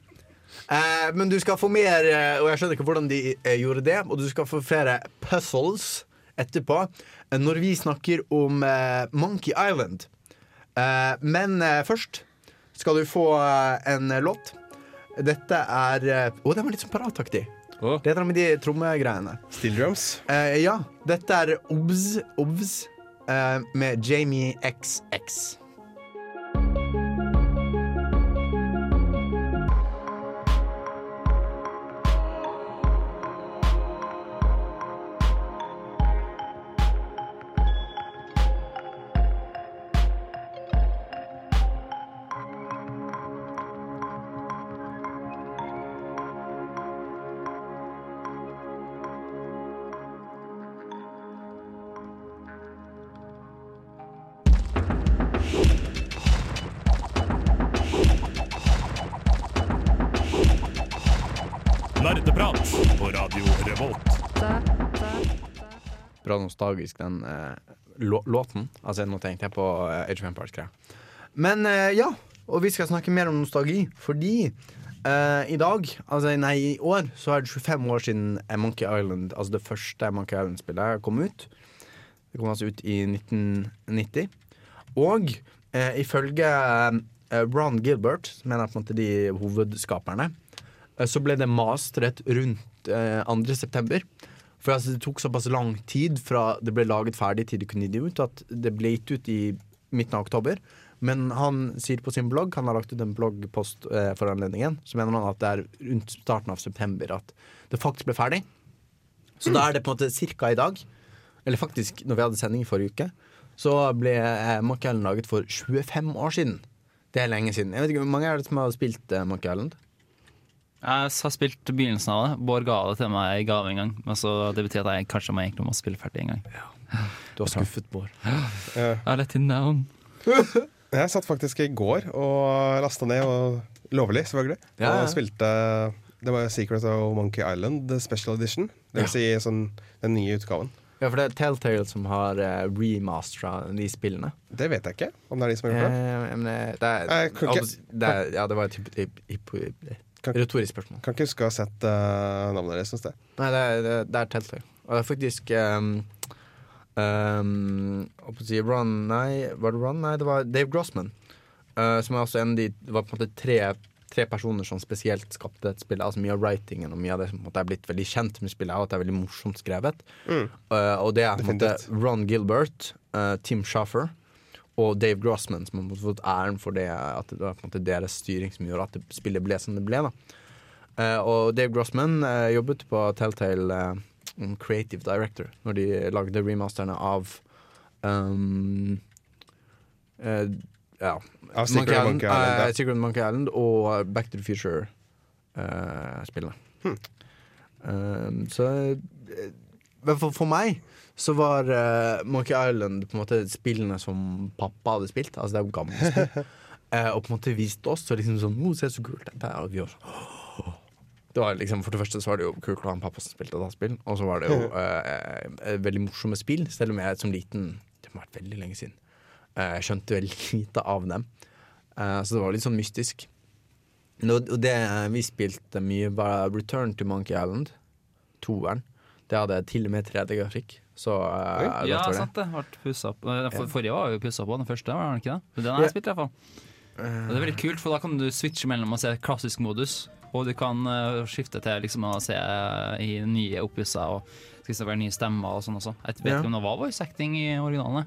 Eh, men du skal få mer, eh, og jeg skjønner ikke hvordan de eh, gjorde det, og du skal få flere puzzles etterpå eh, når vi snakker om eh, Monkey Island. Eh, men eh, først skal du få eh, en låt. Dette er Å, oh, den var litt sånn pirataktig. Å. Det er det med de trommegreiene. Steel drums. Eh, ja, dette er Obs, Obs eh, med Jamie XX. Nostalgisk, den eh, lå låten. Altså, nå tenkte jeg på uh, Age of Empires-greia. Men eh, ja, og vi skal snakke mer om nostalgi, fordi eh, i dag, altså nei, i år, så er det 25 år siden eh, Monkey Island, altså det første Monkey Island-spillet, kom ut. Det kom altså ut i 1990. Og eh, ifølge eh, Ron Gilbert, som er på en måte de hovedskaperne, eh, så ble det mastret rundt eh, 2. september. For altså, det tok såpass lang tid fra det ble laget ferdig til de kunne gi det ut, at det ble gitt ut i midten av oktober. Men han sier på sin blogg, han har lagt ut en bloggpost eh, for anledningen, så mener han at det er rundt starten av september at det faktisk ble ferdig. Så da er det på en måte cirka i dag, eller faktisk når vi hadde sending i forrige uke, så ble eh, Monkey Island laget for 25 år siden. Det er lenge siden. Jeg vet ikke, Hvor mange er det som har spilt eh, Monkey Island? Jeg har spilt begynnelsen av det. Bård ga det til meg i gave en gang. Altså, det betyr at jeg kanskje må egentlig må spille ferdig en gang. Du har skuffet Bård. I let him down. Jeg satt faktisk i går og lasta ned, og lovlig, selvfølgelig. Ja, ja. Og spilte Det var Secret of Monkey Island the Special Edition. Det vil si sånn, den nye utgaven. Ja, for det er Telltale som har uh, remastera de spillene. Det vet jeg ikke, om det er de som har gjort det. Eh, men det, det, er, Jeg det er, ja, det var et hypo- hypo- hypo- Kan- retorisk spørsmål. Kan ikke huske å ha sett uh, navnet deres noe sted. Nei, det er, det, det er Telltale. Og det er faktisk um, um, si Ron Nei, var det Ron? Nei, det var Dave Grossman. Uh, som er også en av de Det var på en måte tre, tre personer som spesielt skapte et spill. Altså Mye av writingen og mye av det som er blitt veldig kjent med spillet, er at det er veldig morsomt skrevet. Eh, og det er på en måte Ron Gilbert, eh, Tim Schaffer og Dave Grossman som har fått æren for det at det var deres styring som gjorde at det spillet ble som det ble. Eh, og Dave Grossman uh, jobbet på Telltale uh, creative director når de lagde remasterne av um, ja. Av Secret of Monkey Island, eh, Secret Monkey Island og Back to the Future-spillene. Hmm. Eh, så men for, for meg så var uh, Monkey Island på en måte spillene som pappa hadde spilt. Altså det er jo gamle spill. uh, og på en måte viste oss og liksom sånn oh, Se så kult dette er. Og vi var sånn det var liksom, For det første så var det jo ha en pappa som spilte dataspill. Og så var det jo uh, veldig morsomme spill, selv om jeg som liten Det må ha vært veldig lenge siden. Jeg skjønte veldig lite av dem. Så det var litt sånn mystisk. Og det vi spilte mye, var Return to Monkey Island. Toeren. Det hadde til og med 3D-grafikk. Så uh, Ja, det. sant det. Ble pussa opp. Eh, For, forrige var jo pussa på, den første var den ikke det? Den har jeg spilt, i hvert fall. Og det er veldig kult, for da kan du switche mellom å se klassisk modus, og du kan uh, skifte til liksom å se eh, i nye oppusser og skal det være nye stemmer og sånn også. Jeg vet Ja. ikke om det var voice acting i originalene.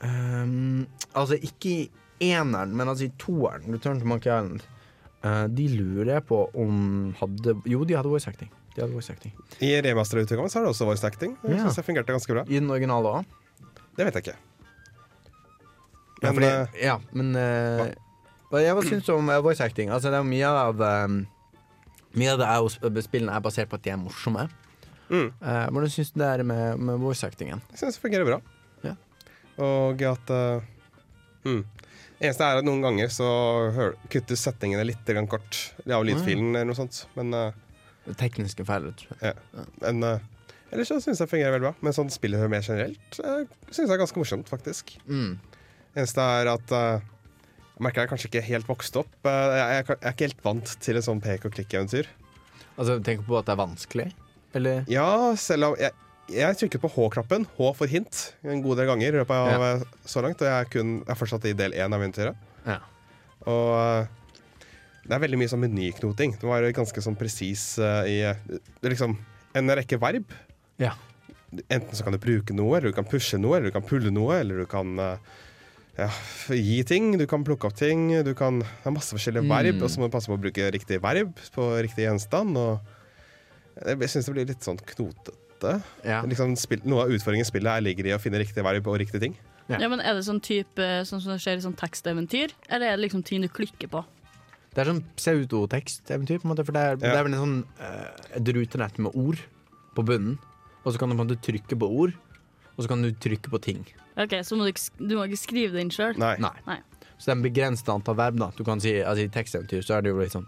Um, altså ikke i eneren, men altså i toeren, Return to Monkey Island. uh, de lurer jeg på om hadde Jo, de hadde voice acting. De hadde voice acting. I remasterutgaven så har det også voice acting. Jeg Ja. synes det fungerte ganske bra. I den originale òg. Det vet jeg ikke. Ja, Men, fordi, eh, ja, men uh, hva jeg syns du om eh, voice acting? Altså, det er mye av um, Mye av det er spillene er basert på at de er morsomme. Mm. Uh, hvordan syns du det er med, med voice actingen? Jeg synes det fungerer bra. Ja. Og at uh, mm. Eneste er at noen ganger så kuttes setningene litt kort av lydfilen eller noe sånt. Men, uh, Tekniske feil, rett og slett. ja. Men uh, ellers så synes jeg det fungerer veldig bra. Men sånn spillet mer generelt uh, synes jeg er ganske morsomt, faktisk. Mm. Eneste er at uh, jeg merker jeg kanskje ikke helt vokste opp. Uh, jeg, er, jeg er ikke helt vant til et sånn pek og klikk-eventyr. Altså, tenker på at det er vanskelig? Eller? Ja, selv om jeg, jeg trykket på H-knappen, H for hint, en god del ganger i løpet av Ja. eh, så langt. Og jeg er, kun, jeg er fortsatt i del én av eventyret. Ja. Og eh, det er veldig mye sånn menyknoting. Det var ganske sånn presis uh, i eh, det liksom en rekke verb. Ja. Enten så kan du bruke noe, eller du kan pushe noe, eller du kan pulle noe, eller du kan eh, ja, gi ting, du kan plukke opp ting. Du kan Det er masse forskjellige Mm. verb, og så må du passe på å bruke riktig verb på riktig gjenstand. Og jeg syns det blir litt sånn knotete. Ja. Liksom noe av utfordringen i spillet er, ligger i å finne riktig verb og riktige ting. Ja. Ja, men Er det sånn type Sånn som det skjer i sånn teksteventyr, eller er det liksom ting du klikker på? Det er sånn pseudoteksteventyr, på en måte. For det er, det er vel en sånn uh, et rutenett med ord på bunnen. Og så kan du på en måte trykke på ord, og så kan du trykke på ting. Ok, Så må du, ikke, du må ikke skrive det inn sjøl? Nei. Nei. Nei. Så det er en begrenset antall verb. da Du kan si, altså I teksteventyr så er det jo litt sånn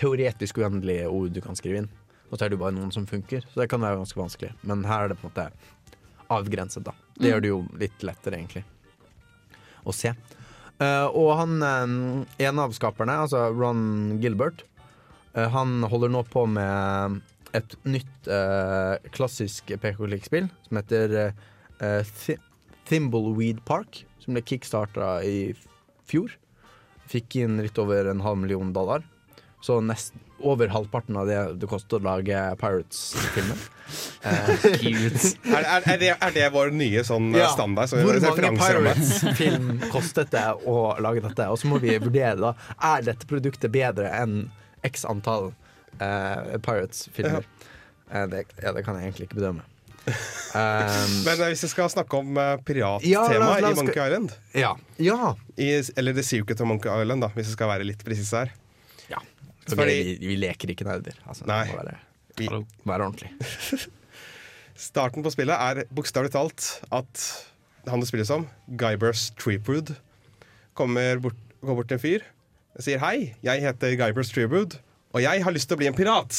teoretisk uendelige ord du kan skrive inn. Og så er det jo bare noen som funker, så det kan være ganske vanskelig. Men her er det på en måte avgrenset, da. Det Mm. gjør det jo litt lettere, egentlig, å se. Eh, og han en ene av skaperne, altså Ron Gilbert, eh, han holder nå på med et nytt eh, klassisk PK-klikkspill som heter uh, Thimbleweed Park, som ble kickstarta i fjor. Fikk inn litt over en halv million dollar. Så nest, over halvparten av det det koster å lage Pirates-filmen. Cute. Er, er, er, det, er det vår nye sånn Ja. standard? Så Hvor mange? Pirates-film kostet det å lage dette? Og så må vi vurdere da Er dette produktet bedre enn x antall uh, Pirates-filmer. Eh, det, ja, det kan jeg egentlig ikke bedømme. Um, Men eh, hvis vi skal snakke om uh, Ja, pirattema la i Monkey Island ja. ja. i, Eller The Secret of Monkey Island, da, hvis vi skal være litt presise her. Fordi- vi, vi, leker ikke nerder. Altså, Nei. Det må være, Vi, være ordentlig. starten på spillet er bokstavelig talt at han det spilles som, Guybers Treeprood, kommer bort, går bort til en fyr og sier hei, jeg heter Guybers Treeprood, og jeg har lyst til å bli en pirat.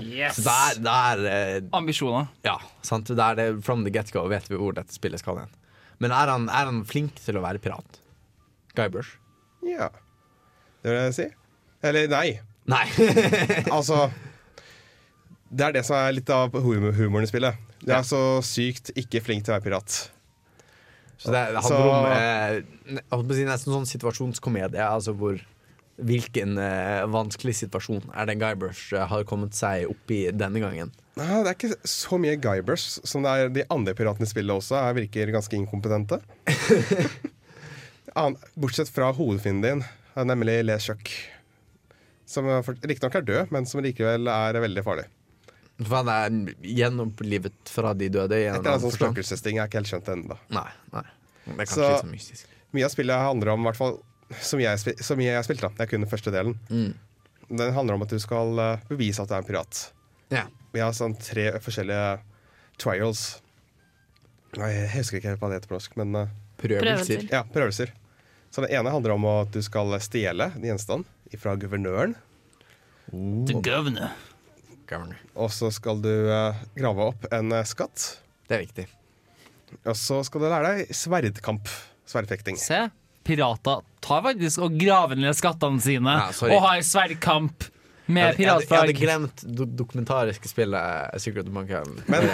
Yes! Der, det er, det er eh, Ambisjoner. Ja, sant. Det er det from the get-go vet vi hvor dette spillet skal hen. Men er han, er han flink til å være pirat? Guybrush? Ja, det vil jeg si. Eller nei. Nei. Altså Det er det som er litt av humor, humoren i spillet. Det er Ja. så sykt ikke flink til å være pirat. Så det handler Så- om eh, jeg nesten sånn situasjonskomedie. Altså hvor Hvilken eh, vanskelig situasjon er det Guybrush eh, har kommet seg opp i denne gangen? Nei, det er ikke så mye Guybrush som det er de andre piratene i spillet også. Er, virker ganske inkompetente. Bortsett fra hovedfienden din, nemlig Les Chuck. Som riktignok er død, men som likevel er veldig farlig. For han er gjenopplivet fra de døde. Et eller annet sånn spøkelsesting. Jeg har ikke helt skjønt det ennå. Nei, nei. Det er kanskje Så- litt mystisk. Mye av spillet handler om, hvert fall som jeg, spil, som jeg har spilt, da. Det er kun den første delen. Mm. Den handler om at du skal eh, bevise at du er en pirat. Ja. Vi har sånn tre forskjellige trials. Nei, Jeg husker ikke helt hva det heter på norsk, men eh, Prøvelser. Prøvelser. ja, prøvelser. Så den ene handler om at du skal stjele en gjenstand fra guvernøren. The governor. Governor. Og så skal du eh, grave opp en eh, skatt. Det er viktig. Og så skal du lære deg sverdkamp. Sverdfekting. Se, pirater tar faktisk og graver ned skattene sine Ja, og har sverdkamp med jeg, hadde, jeg hadde glemt do dokumentariske spillet eh, Secret of Monkey Island. Men,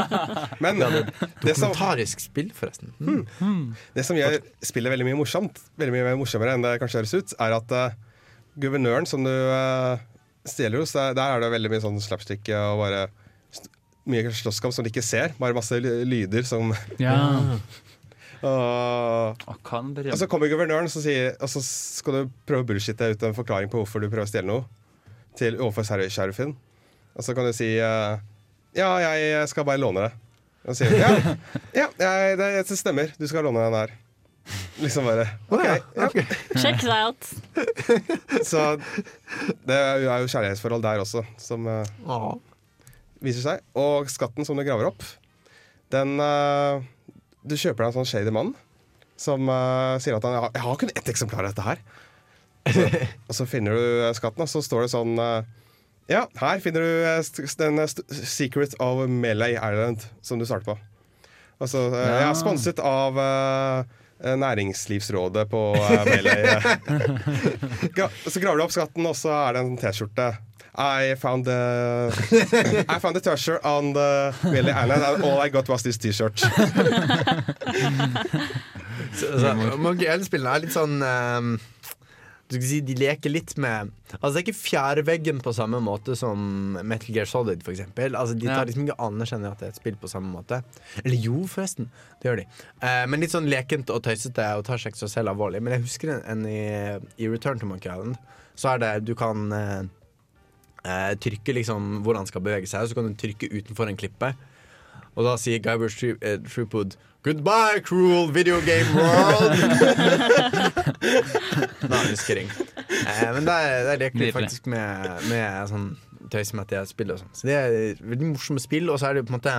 men det, som, Dokumentarisk spill, forresten. Mm. det som gjør spillet veldig mye morsomt, veldig mye mer morsommere enn det kanskje høres ut, er at eh, guvernøren som du eh, stjeler hos, der, der er det veldig mye sånn slapstick og bare mye slåsskamp som du ikke ser. Bare masse lyder som Ja. og, Og og så kommer guvernøren, så sier, og så skal du prøve å bullshitte ut en forklaring på hvorfor du prøver å stjele noe til overfor sheriffen. Og så kan du si uh, Ja, jeg skal bare låne det. Og så sier hun ja, ja jeg, det, det stemmer. Du skal låne den her. Liksom bare OK. Ja. Check that out. Så det er jo kjærlighetsforhold der også, som uh, viser seg. Og skatten som du graver opp, den uh, Du kjøper deg en sånn shady mann som uh, sier at han "Ja, Jeg har kun ett eksemplar av dette her. Og så, og så finner du skatten, og så står det sånn Ja, her finner du den Secret of Melee Island, som du starter på. Altså, ja. Jeg er sponset av eh, Næringslivsrådet på Meløy. Så graver du opp skatten, og så er det en T-skjorte. I found the I found the treasure on the Meløy Island, and all I got was this T-shirt. Magiellspillene er litt sånn skal si, De leker litt med Altså Det er ikke fjærveggen på samme måte som Metal Gear Solid, for eksempel. Altså, de tar liksom ikke anerkjenner at det er et spill på samme måte. Eller jo, forresten. Det gjør de. Eh, men litt sånn lekent og tøysete og tar seg ikke så selv alvorlig. Men jeg husker en, en i, i Return to Monkey Island. Så er det Du kan eh, eh, trykke liksom hvor han skal bevege seg, så kan du trykke utenfor en klippe. Og da sier Guybrush Thru- eh, Goodbye, cruel video game world! Nei, husker jeg. Eh, men der, der leker vi faktisk med, med sånn tøys med at det er spill og sånn. Så det er veldig morsomme spill, og så er det på en måte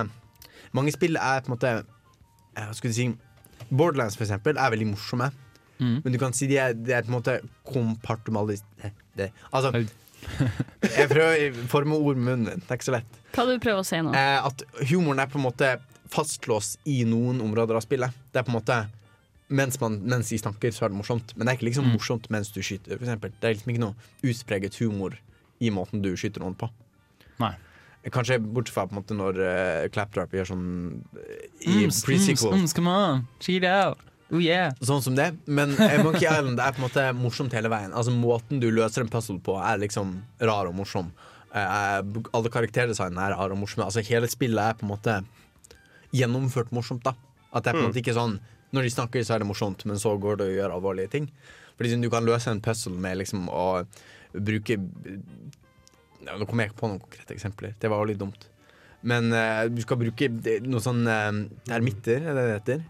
Mange spill er på en måte eh, Hva skulle du si Borderlands, for eksempel, er veldig morsomme. Mm. Men du kan si de er, de er på en måte kompartmentalisert Altså Jeg prøver å forme ord med munnen din. Det er ikke så lett. Hva du prøver å si nå? Eh, at humoren er på en måte fastlåst i noen områder av spillet. Det er på en måte mens, man, mens de snakker, så er det morsomt. Men det er ikke liksom morsomt mens du skyter. For eksempel. det er liksom ikke noe utpreget humor i måten du skyter noen på. Nei. Kanskje bortsett fra på en måte når uh, Claptrap gjør sånn eh, i Mm, pre-sequel. mm, mm, come on, cheat out. Oh yeah. Sånn som det. Men eh, Monkey Island er på en måte morsomt hele veien. Altså Måten du løser en puzzle på, er liksom rar og morsom. Uh, alle karakterdesignene er rare og morsomme. Altså Hele spillet er på en måte gjennomført morsomt. da At det er på en måte ikke sånn Når de snakker, så er det morsomt, men så går det å gjøre alvorlige ting. Fordi Du kan løse en puzzle med liksom å bruke ja, Nå kommer jeg ikke på noen konkrete eksempler. Det var jo litt dumt. Men uh, du skal bruke noen sånne sånn uh, termitter, er det det heter?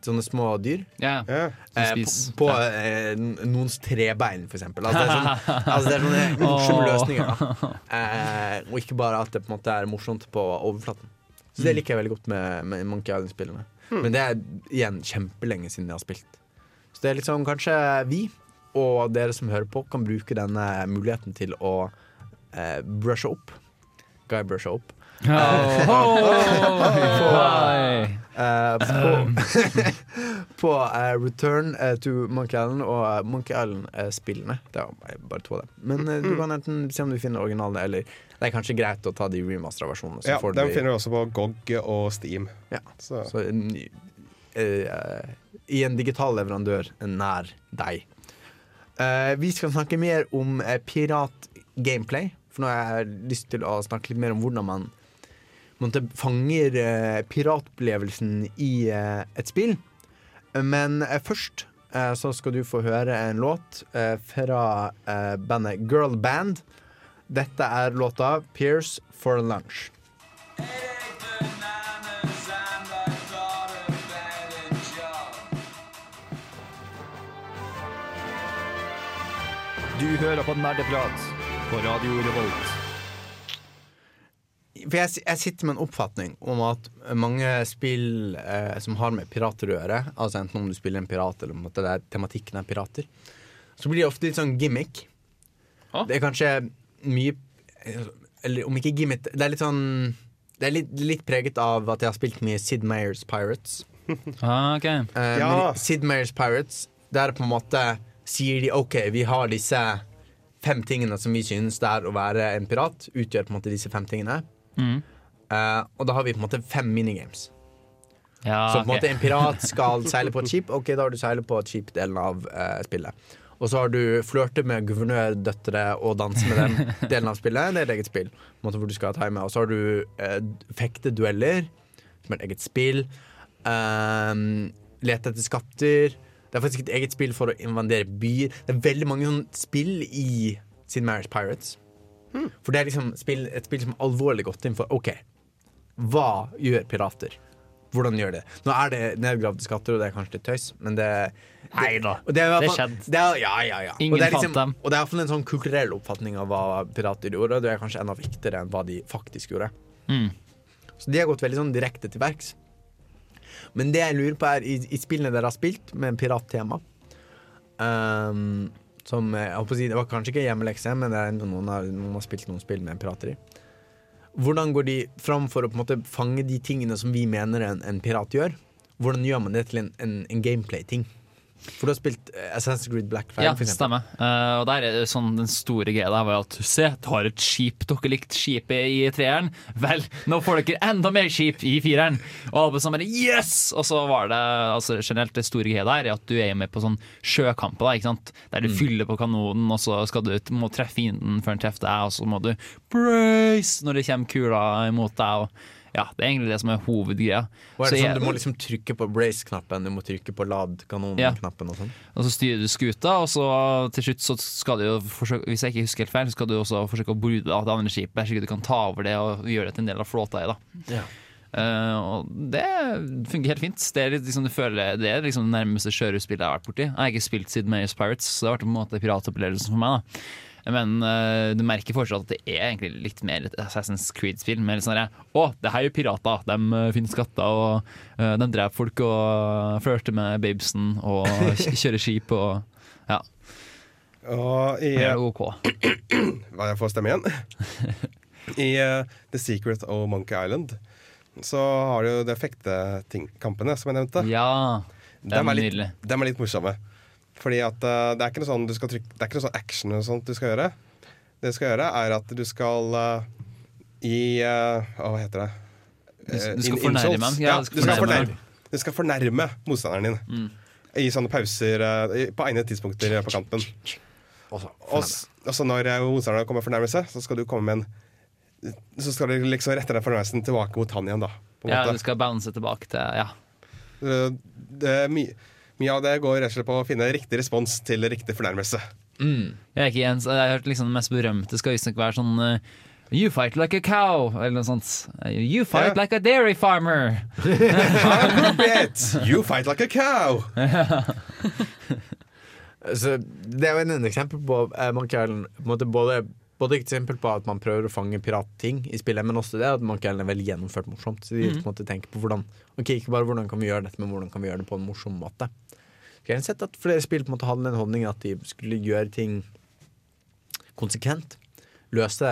Sånne små dyr. Ja. Ja. Som Eh, på på eh, noens tre bein, for eksempel. Altså, det er sånn, altså, det er sånne morsomme løsninger. Da. Eh, og ikke bare at det på en måte er morsomt på overflaten. Så det liker jeg veldig godt med, med Monkey Island-spillene. Men det er igjen kjempelenge siden jeg har spilt. Så det er liksom kanskje vi og dere som hører på, kan bruke denne muligheten til å eh, brushe opp. Guy brushe opp. Eh, på på eh, Return eh, to Monkey Island og eh, Monkey Island-spillene. det er bare to av dem. Men uh, du kan enten se om du finner originalene, eller det er kanskje greit å ta de remaster-versjonene. Ja, de finner du også på GOG og Steam. Ja. Så. Så en- eh, I en digital leverandør nær deg. Eh, vi skal snakke mer om eh, pirat-gameplay. For nå har jeg lyst til å snakke litt mer om hvordan man måte, fanger eh, piratopplevelsen i eh, et spill. Men eh, først så skal du få høre en låt fra bandet Girl Band. Dette er låta 'Pierce for Lunch'. Du hører på Nerdeprat på Radio Revolt. For jeg, jeg sitter med en oppfatning om at mange spill eh, som har med pirater å gjøre, altså enten om du spiller en pirat eller om det er tematikken er pirater, så blir det ofte litt sånn gimmick. Å? Det er kanskje mye Eller om ikke gimmick Det er litt sånn Det er litt, litt preget av at jeg har spilt mye Sid Meyers Pirates. Ah, ok. Eh, Ja. men Sid Meyers Pirates, der på en måte sier de OK, vi har disse fem tingene som vi synes det er å være en pirat. Utgjør på en måte disse fem tingene. Mm. Eh, og da har vi på en måte fem minigames. Ja, Så på en okay. måte en pirat skal seile på et skip. Ok, da har du seilet på et skip delen av uh, spillet. Og så har du flørte med guvernørdøtre og danse med dem delen av spillet. Det er et eget spill. På en måte hvor du skal time. Og så har du uh, fektedueller, som er et eget spill. Uh, lete etter skatter. Det er faktisk et eget spill for å invadere byer. Det er veldig mange sånne spill i Sin Marriage Pirates. For det er liksom spill, et spill som alvorlig gått inn for OK, hva gjør pirater? Hvordan gjør det? Nå er det nedgravde skatter, og det er kanskje litt tøys, men det, Nei da. det, er skjedd. ja, ja, ja. Ingen fant er fant dem. Og det er iallfall en sånn kulturell oppfatning av hva pirater gjorde, det er kanskje enda viktigere enn hva de faktisk gjorde. Mm. Så de har gått veldig sånn direkte til verks. Men det jeg lurer på, er i, i spillene dere har spilt med pirattema ehm, Som å si, Det var kanskje ikke hjemmelekse, men det er noen, har, noen har spilt noen spill med pirater i. Hvordan går de fram for å på en måte fange de tingene som vi mener en, en pirat gjør? Hvordan gjør man det til en, en, en gameplay-ting? For du har spilt eh, Assassin's Creed Black Flag, Ja, det stemmer. Uh, og der er sånn Den store greia der var jo at se, tar et skip dere likte skipet i treeren. Vel, nå får dere enda mer skip i fireren! Og alle sammen yes! Og så var det altså generelt det store greia der er at du er med på sånn sjøkamper, da, ikke sant. Der du fyller på kanonen, og så skal du må treffe fienden før den treffer deg, og så må du brace når det kommer kula imot deg. og ja, Det er egentlig det som er hovedgreia. Og er Så sånn, jeg- du må liksom trykke på brace-knappen, du må trykke på lad-kanon-knappen og sånn? Og så styrer du skuta, og så til slutt så skal du jo forsøke Hvis jeg ikke husker helt feil, så skal du også forsøke å bryte av det andre skipet, slik at du kan ta over det og gjøre det til en del av flåta. i, da Ja. Uh, og det fungerer helt fint. Det er, liksom, du føler, det er liksom det nærmeste sjørøverspillet jeg har vært borti. Jeg har ikke spilt siden Mayors Pirates, så det har vært på en måte piratopplevelsen for meg. da men uh, du merker fortsatt at det er egentlig litt mer et Assassin's Creed-spill. Med litt sånn der, Å, det her er jo pirater. De uh, finner skatter, og uh, de dreper folk og flørter med babesen og kjører skip og Ja. Og i Det er OK. Hva jeg får stemme igjen? I uh, The Secret of Monkey Island så har du de fektetingkampene som jeg nevnte. Ja. De er, litt. De er litt morsomme. Fordi at uh, det er ikke noe sånn du skal trykke Det er ikke noe sånn action og sånt du skal gjøre. Det du skal gjøre, er at du skal uh, i uh, Hva heter det? Du- du Eh, skal in- fornærme ham. Ja, du skal fornærme du skal fornærme motstanderen din. Mm. I sånne pauser eh, på egnede tidspunkter på kampen. Og så Og så når eh, motstanderen kommer med fornærmelse, så skal du komme med en Så skal du liksom rette den fornærmelsen tilbake mot han igjen, da. På Ja, måte. du skal bounce tilbake til Ja. Det, det, er my- mye av det går rett og slett på å finne riktig respons til riktig fornærmelse. Mm. Jeg, er ikke en, jeg har hørt liksom det mest berømte skal visstnok være sånn eh, You fight like a cow, eller noe sånt. You fight Ja. like a dairy farmer. You fight like a cow! Så det er jo en, eksempel på eh, Monkey Island på måte både, både eksempel på at man prøver å fange piratting i spillet, men også det at Monkey Island er veldig gjennomført morsomt. Så de på en måte tenker på hvordan Ok, ikke bare hvordan kan vi gjøre dette, men hvordan kan vi gjøre det på en morsom måte. Jeg har sett at flere spill på en måte hadde den holdningen at de skulle gjøre ting konsekvent. Løse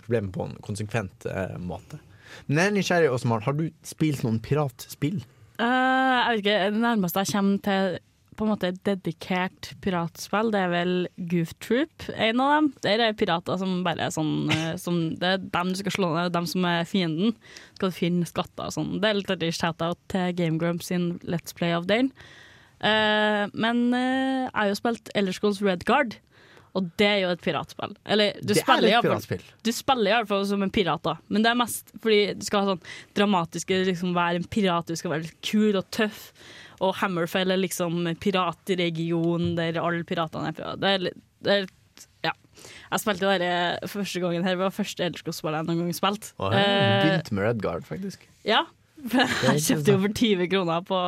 problemet på en konsekvent eh, måte. Men jeg er nysgjerrig, Åsmar. Har du spilt noen piratspill? Uh, jeg vet ikke, Det nærmeste jeg kommer til på en måte dedikert piratspill, det er vel Goof Troop, en av dem. Der er pirater som bare er sånn eh, som, Det er dem du skal slå ned, dem som er fienden. Skal du finne skatter og sånn. Det er litt artig shout-out til Game Grumps sin Let's Play of Dale. Eh, men uh, jeg har jo spilt Elder Scrolls Red Guard, og det er jo et piratspill. Eller, du det er spiller er et piratspill. du spiller i hvert fall som en pirat, da. Men det er mest fordi du skal ha sånn dramatiske liksom være en pirat, du skal være litt kul og tøff. Og Hammerfell er liksom piratregion der alle piratene er fra. Det er litt, det er litt ja. Jeg spilte det der første gangen her. Det var første Elderskog-spillet jeg noen gang spilte. Og jeg Eh, begynte med Red Guard, faktisk. ja. Jeg kjøpte jo for 20 kroner på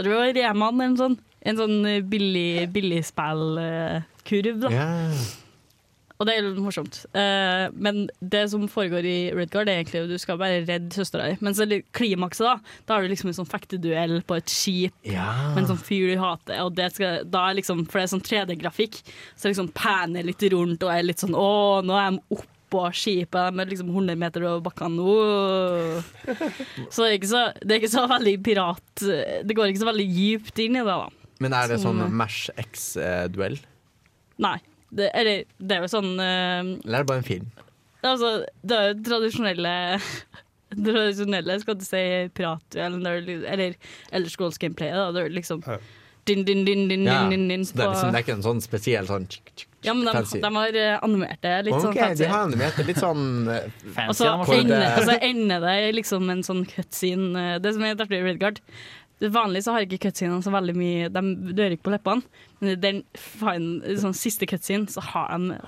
Jeg tror det var Reman en sånn. En sånn eh, billig billigspillkurv, da. Ja. Og det er litt morsomt. Uh, men det som foregår i Redguard, er egentlig at du skal bare redde søstera di. Men så klimakset, da. Da har du liksom en sånn fekteduell på et skip ja. med en sånn fyr du hater. Og det skal, da er liksom, for det er sånn 3D-grafikk, så liksom panner litt rundt og er litt sånn Å, nå er de oppå skipet med liksom 100 meter over bakkene. nå. Så det er, ikke så det er ikke så veldig pirat Det går ikke så veldig dypt inn i det, da. Men er det sånn Sånn, Mash X-duell? Nei. Det, eller, det er jo sånn uh, Eller er det bare en film? Altså, det er jo tradisjonelle Tradisjonelle, skal du si, piratduell, eller ellers goals gameplay. Da, Det er liksom din, din, din, din, din, din, din, din, din, din, liksom, det er ikke en sånn spesiell sånn tsk, tsk, tsk, Ja, men de, fancy. de har eh, animert det litt sånn fancy. de har animert det litt sånn fancy. Og så ender, det- ender det i liksom en sånn cutscene. eh, Det som er artig i Redguard det Vanlig så har ikke cutscenene så veldig mye De dør ikke på leppene, men i den fine, sånn siste cutscene så har de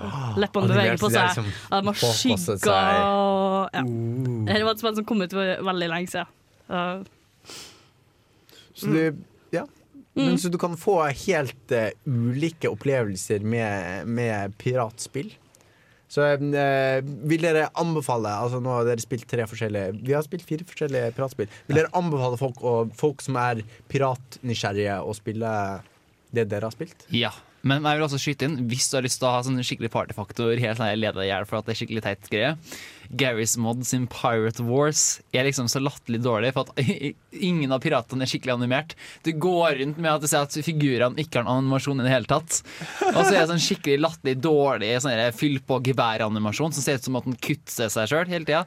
leppene beveget på seg. liksom Og de har skygger og ja. Dette var et spill som kom ut for veldig lenge siden. Uh, Så det ja. Mm. Men, så du kan få helt uh, ulike opplevelser med, med piratspill. Så uh, vil dere anbefale Altså Nå har dere spilt tre forskjellige Vi har spilt fire forskjellige piratspill. Vil dere anbefale folk, og, folk som er piratnysgjerrige, å spille det dere har spilt? Ja. Men jeg vil også skyte inn, hvis du har lyst til å ha sånn skikkelig partyfaktor, helt sånn lede deg i hjel for at det er skikkelig teit greie Garys Mod sin Pirate Wars er liksom så latterlig dårlig for at ingen av piratene er skikkelig animert. Du går rundt med at du ser at figurene ikke har en animasjon i det hele tatt. Og så er det sånn skikkelig latterlig dårlig sånn fyll på geværanimasjon som ser ut som at den kutter seg sjøl hele tida.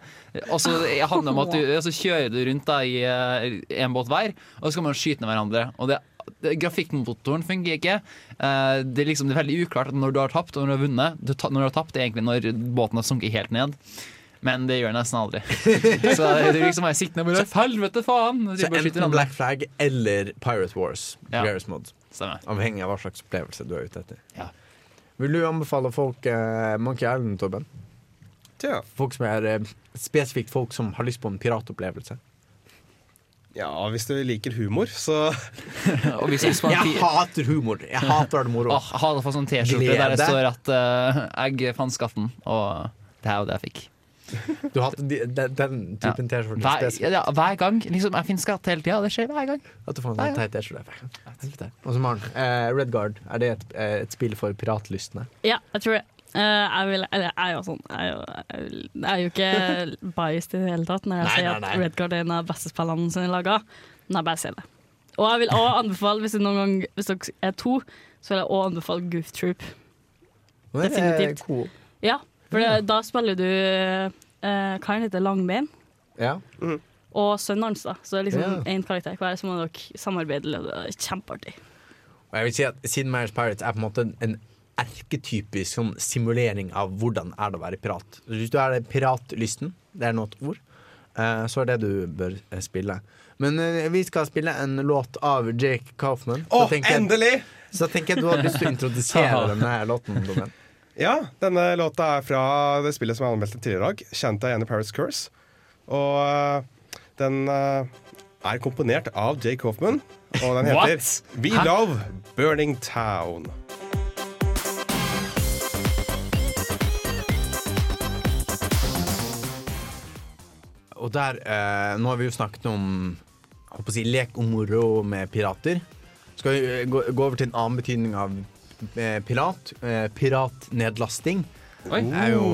Og så handler det om at du, så kjører du rundt da i eh, en båt hver, og så skal man skyte ned hverandre. Og det det- Grafikkmotoren fungerer ikke. Eh, Det er liksom det er veldig uklart når du har tapt og når du har vunnet. Du ta, når du har tapt, det er egentlig når båten har sunket helt ned. Men det gjør jeg nesten aldri. Så det er liksom jeg sitter og bare Helvete, faen! Så enten. Black Flag eller Pirate Wars. Ja. Mod. Avhengig av hva slags opplevelse du er ute etter. Ja. Vil du anbefale folk uh, Monkey Island, Torben? Ja. Folk som er uh, Spesifikt folk som har lyst på en piratopplevelse. Ja, hvis du liker humor, så Og hvis du Jeg hater humor! Jeg hater det moro. Åh, jeg har fått sånn T-skjorte der det står at uh, jeg fant skatten, og det er jo det jeg fikk. Du hater de, den, den typen T-skjorte Hver, ja, hver gang. Liksom, jeg finner skatt hele tida. Det skjer hver gang. At du får en Ja, sånn teit T-skjorte. Og så Maren, uh, Red Guard, er det et, eh, et spill for piratlystne? ja, jeg tror det. Eh, jeg, vil, eller, jeg er jo sånn Jeg er jo, jeg er jo ikke biased i det hele tatt når jeg Nei, sier nei, at Red Redguard er en av beste spillene som er laga. Men jeg bare sier det. Og jeg vil også anbefale, hvis, noen gang, hvis dere er to, så vil jeg også anbefale Goof Troop. Definitivt. Eh, cool. Ja, for det, da spiller du uh, Karen heter Langbein Ja. og sønnen hans. da Så det er liksom Ja. én karakter hver, så må dere samarbeide. er kjempeartig. Og jeg vil si at Siden Marriage Pirates er på en måte en erketypisk sånn simulering av hvordan er det å være pirat. Hvis du er piratlysten, det er nå et ord, eh, så er det du bør eh, spille. Men eh, vi skal spille en låt av Jake Kaufman. Å, oh, endelig! Så tenker jeg du har lyst til å introdusere denne låten. Domen. Ja, denne låta er fra det spillet som jeg anmeldte tidligere i dag. Kjent deg igjen i Paris Curse. Og den er komponert av Jake Hoffman, og den heter We Love Burning Town. Og der, eh, Nå har vi jo snakket om håper å si, lek og moro med pirater. Skal vi eh, gå, gå over til en annen betydning av eh, pirat? Eh, piratnedlasting. Oi. Det er jo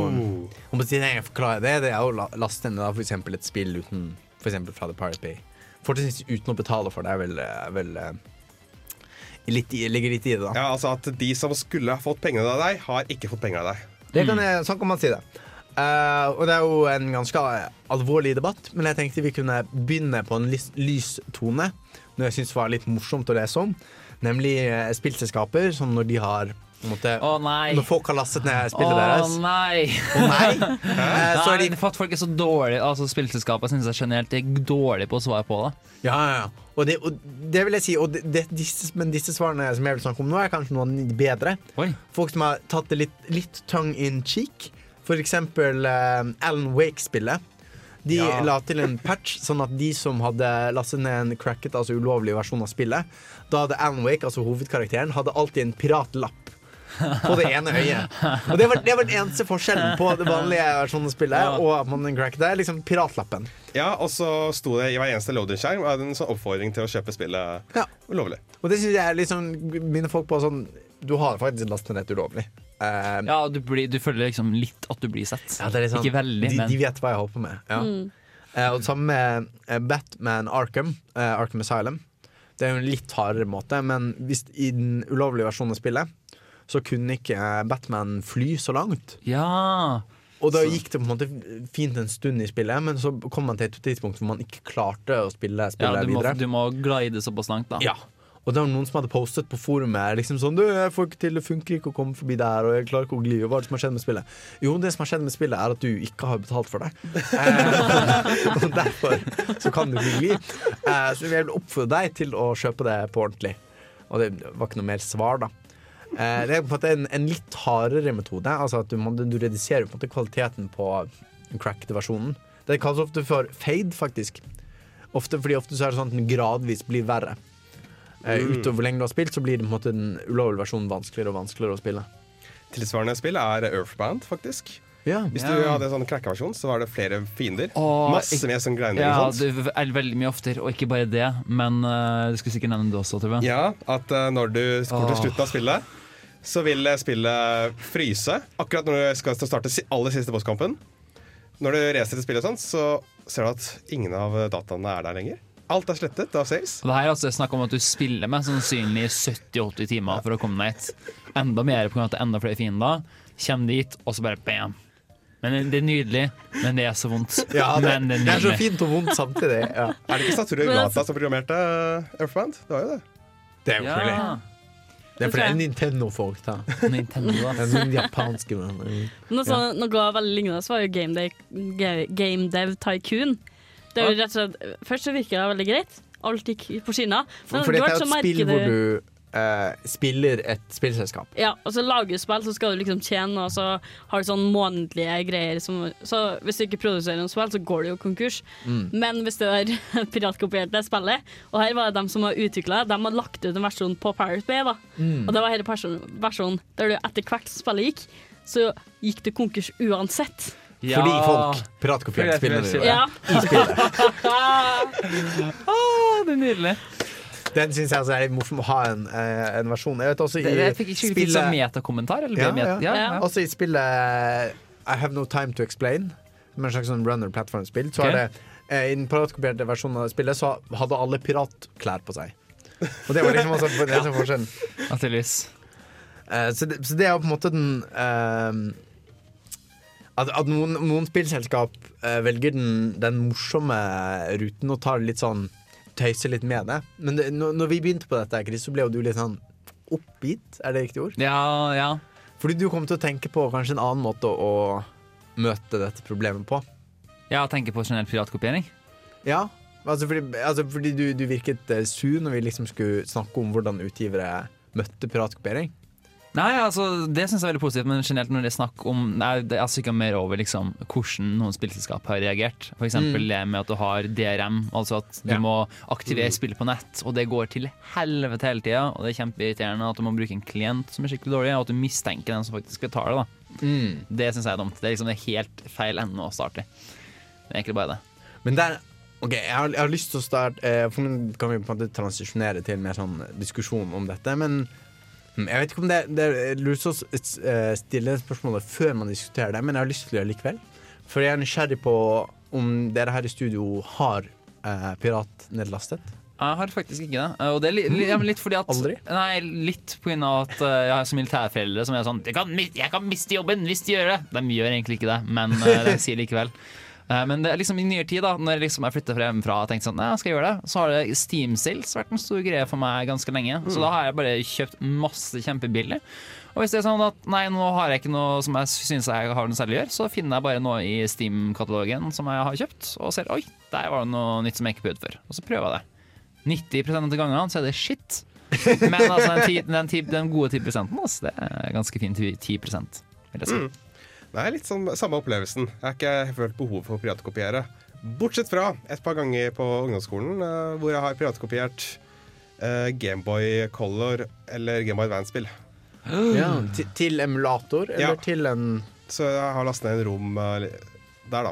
om å si, jeg forklarer det, det er jo å laste ned for eksempel et spill uten For eksempel fra The Pirate Bay. Fortrinnsvis uten å betale for det, er vel, er vel eh, litt ligger litt i det, da. Ja, altså at de som skulle ha fått pengene av deg, har ikke fått pengene av deg. Det kan jeg, sånn kan man si det. Eh, og det er jo en ganske alvorlig debatt, men jeg tenkte vi kunne begynne på en lys, lys tone. Noe jeg syns var litt morsomt å lese om. Nemlig uh, spillselskaper som når de har måte, nei. Når folk har lastet ned spillet spillet deres nei. Å nei! uh, så er de for at folk er så dårlige Altså Spillselskapet synes jeg generelt er dårlige på å svare på det. Ja, ja, ja. Og det, og det vil jeg si. Og det, det, disse, men disse svarene som jeg vil snakke om nå, er kanskje noen bedre. Oi. Folk som har tatt det litt, litt tongue in cheek. For eksempel uh, Alan Wake-spillet. De Ja. la til en patch, sånn at de som hadde lastet ned en cracket, altså ulovlig versjon av spillet, da hadde Alan Wake, altså hovedkarakteren, hadde alltid en piratlapp på det ene øyet. Og det var, det var den eneste forskjellen på det vanlige versjonen av spillet og at man cracket er Liksom piratlappen. Ja, og så sto det i hver eneste loading-skjerm en sånn oppfordring til å kjøpe spillet Ja. ulovlig. Og det syns jeg liksom minner folk på sånn Du har faktisk lastet ned ulovlig. Eh, Ja, du, blir, du føler liksom litt at du blir sett. Ja, det er litt sånn, Ikke veldig, de, men de vet hva jeg holder på med. Ja. Eh, og det samme med eh, Batman Arkham, uh, Arkham Asylum. Det er jo en litt hardere måte, men hvis, i den ulovlige versjonen av spillet så kunne ikke Batman fly så langt. Ja! Og da gikk det på en måte fint en stund i spillet, men så kom man til et tidspunkt hvor man ikke klarte å spille ja spillet du, må, videre. du må glide såpass langt, da. Ja. Og det var noen som hadde postet på forumet liksom sånn Du, jeg får ikke til, det funker ikke å komme forbi der, og jeg klarer ikke å gli. Hva er det som har skjedd med spillet? Jo, det som har skjedd med spillet, er at du ikke har betalt for det. Eh, og derfor så kan du ikke gli. Eh, så jeg vil oppfordre deg til å kjøpe det på ordentlig. Og det var ikke noe mer svar, da. Eh, det er på en måte en, en litt hardere metode. Altså at du, du reduserer på en måte kvaliteten på cracked versjonen. Det kalles ofte for fade, faktisk. Ofte, fordi ofte så er det sånn at den gradvis blir verre. Eh, utover hvor lenge du har spilt, så blir det på en måte den ulovlige versjonen vanskeligere og vanskeligere å spille. Tilsvarende spill er Earthband, faktisk. Ja, Hvis Ja. du hadde en sånn cracka-versjon, så var det flere fiender. Og Masse ikke- som sånn grinding Ja, det er veldig mye oftere, og ikke bare det. Men uh, du skulle sikkert nevne det også, tror. Ja, at uh, når du kommer til Åh. slutten av spillet, så vil spillet fryse akkurat når du skal starte aller siste bosskampen. Når du resetter spillet, sånn, så ser du at ingen av dataene er der lenger. Alt er slettet av Sales. Og Det her er altså snakk om at du spiller med sannsynlig 70-80 timer for å komme deg hit. Enda mer pga. at det er enda flere fiender. Kjem dit, og så bare bam. Men det er nydelig, men det er så vondt. Ja, det, men det det er er så fint og vondt samtidig. Ja. Er det ikke Satoru Gata altså- som programmerte eh, Earthbound? Det var jo det. Det er jo Ja, Det er fordi det er Nintendo-folk, da. Nintendo, er sånn japanske men- Noe, sånn, noe veldig lignende så var jo Game, Day, Game Dev Tycoon. Det er jo rett og slett, først så virker det veldig greit. Alt gikk på skinner. Men For dette er et spill hvor du eh, spiller et spillselskap. Ja, og så lager du spill, så skal du liksom tjene, og så har du sånn månedlige greier som Så hvis du ikke produserer noe spill, så går du jo konkurs. Mm. Men hvis du har piratkopiert det spillet, og her var det dem som har utvikla de har lagt ut en versjon på Pirate Bay, da. Mm. Og det var denne versjonen der du etter hvert spillet gikk, så gikk du konkurs uansett. Ja. Fordi folk piratkopierte spillene dine. Ja. I spillet. Å, det er nydelig. Den syns jeg altså er morsom å ha en, eh, en versjon. Jeg vet også i Det, det fikk ikke spillet metakommentar? Eller Ja, ja. ja. Også i spillet I Have No Time To Explain, som er en slags sånn runner platform-spill, så okay. er det eh, I den piratkopierte versjonen av spillet så hadde alle piratklær på seg. Og det var liksom også det som forskjellen. Naturligvis. Eh, så, så det er jo på en måte den eh, At, at noen, noen spillselskap eh, velger den, den morsomme ruten og tar litt sånn Tøyser litt med det. Men det, når, når vi begynte på dette, Chris, så ble jo du litt sånn oppgitt. Er det riktig ord? Ja, ja. Fordi du kom til å tenke på kanskje en annen måte å, å møte dette problemet på. Ja, tenke på generell piratkopiering. Ja, altså fordi, altså fordi du, du virket su sur når vi liksom skulle snakke om hvordan utgivere møtte piratkopiering. Nei, altså, Det syns jeg er veldig positivt, men generelt når det er snakk om nei, det er sikkert mer over liksom, hvordan noen spillselskap har reagert. F.eks. Mm. det med at du har DRM, altså at du Ja. må aktivere spillet på nett, og det går til helvete hele tida. Og det er kjempeirriterende at du må bruke en klient som er skikkelig dårlig, og at du mistenker den som faktisk betaler. da. Det syns jeg er dumt. Det er liksom det er helt feil ende å starte i. Det er egentlig bare det. Men der Ok, jeg har, jeg har lyst til å starte eh, For nå kan vi på en måte transisjonere til mer sånn diskusjon om dette. Men jeg vet ikke om det, det er lurt å eh, stille spørsmålet før man diskuterer det, men jeg har lyst til å gjøre det likevel. For jeg er nysgjerrig på om dere her i studio har eh, piratnedlastet. Jeg har faktisk ikke det. Og det er li, li, litt fordi at Aldri? Nei, litt av at eh, jeg har så militærforeldre som er sånn «Jeg kan, 'Jeg kan miste jobben hvis de gjør det!' De gjør egentlig ikke det, men eh, de sier likevel. Eh, Men det er liksom i nyere tid, da når jeg liksom flytta hjemmefra og tenkte sånn, «Nei, skal jeg gjøre det, så har det Steam Sales vært en stor greie for meg ganske lenge. Så da har jeg bare kjøpt masse kjempebillig. Og hvis det er sånn at nei, nå har jeg ikke noe som jeg syns jeg har noe særlig å gjøre, så finner jeg bare noe i Steam-katalogen som jeg har kjøpt, og ser oi, der var det noe nytt som jeg ikke prøvde før. Og så prøver jeg det. 90 av gangene så er det shit. Men altså, den, ti, den, ti, den gode 10% altså, det er ganske fint 10 vil jeg si. Det er litt sånn samme opplevelsen. Jeg har ikke følt behov for å privatkopiere. Bortsett fra et par ganger på ungdomsskolen eh, hvor jeg har privatkopiert uh, Gameboy Color eller Gameboy Advance-spill. Ja, til, emulator, eller Ja. til en Så jeg har lastet ned en rom eh, der, da.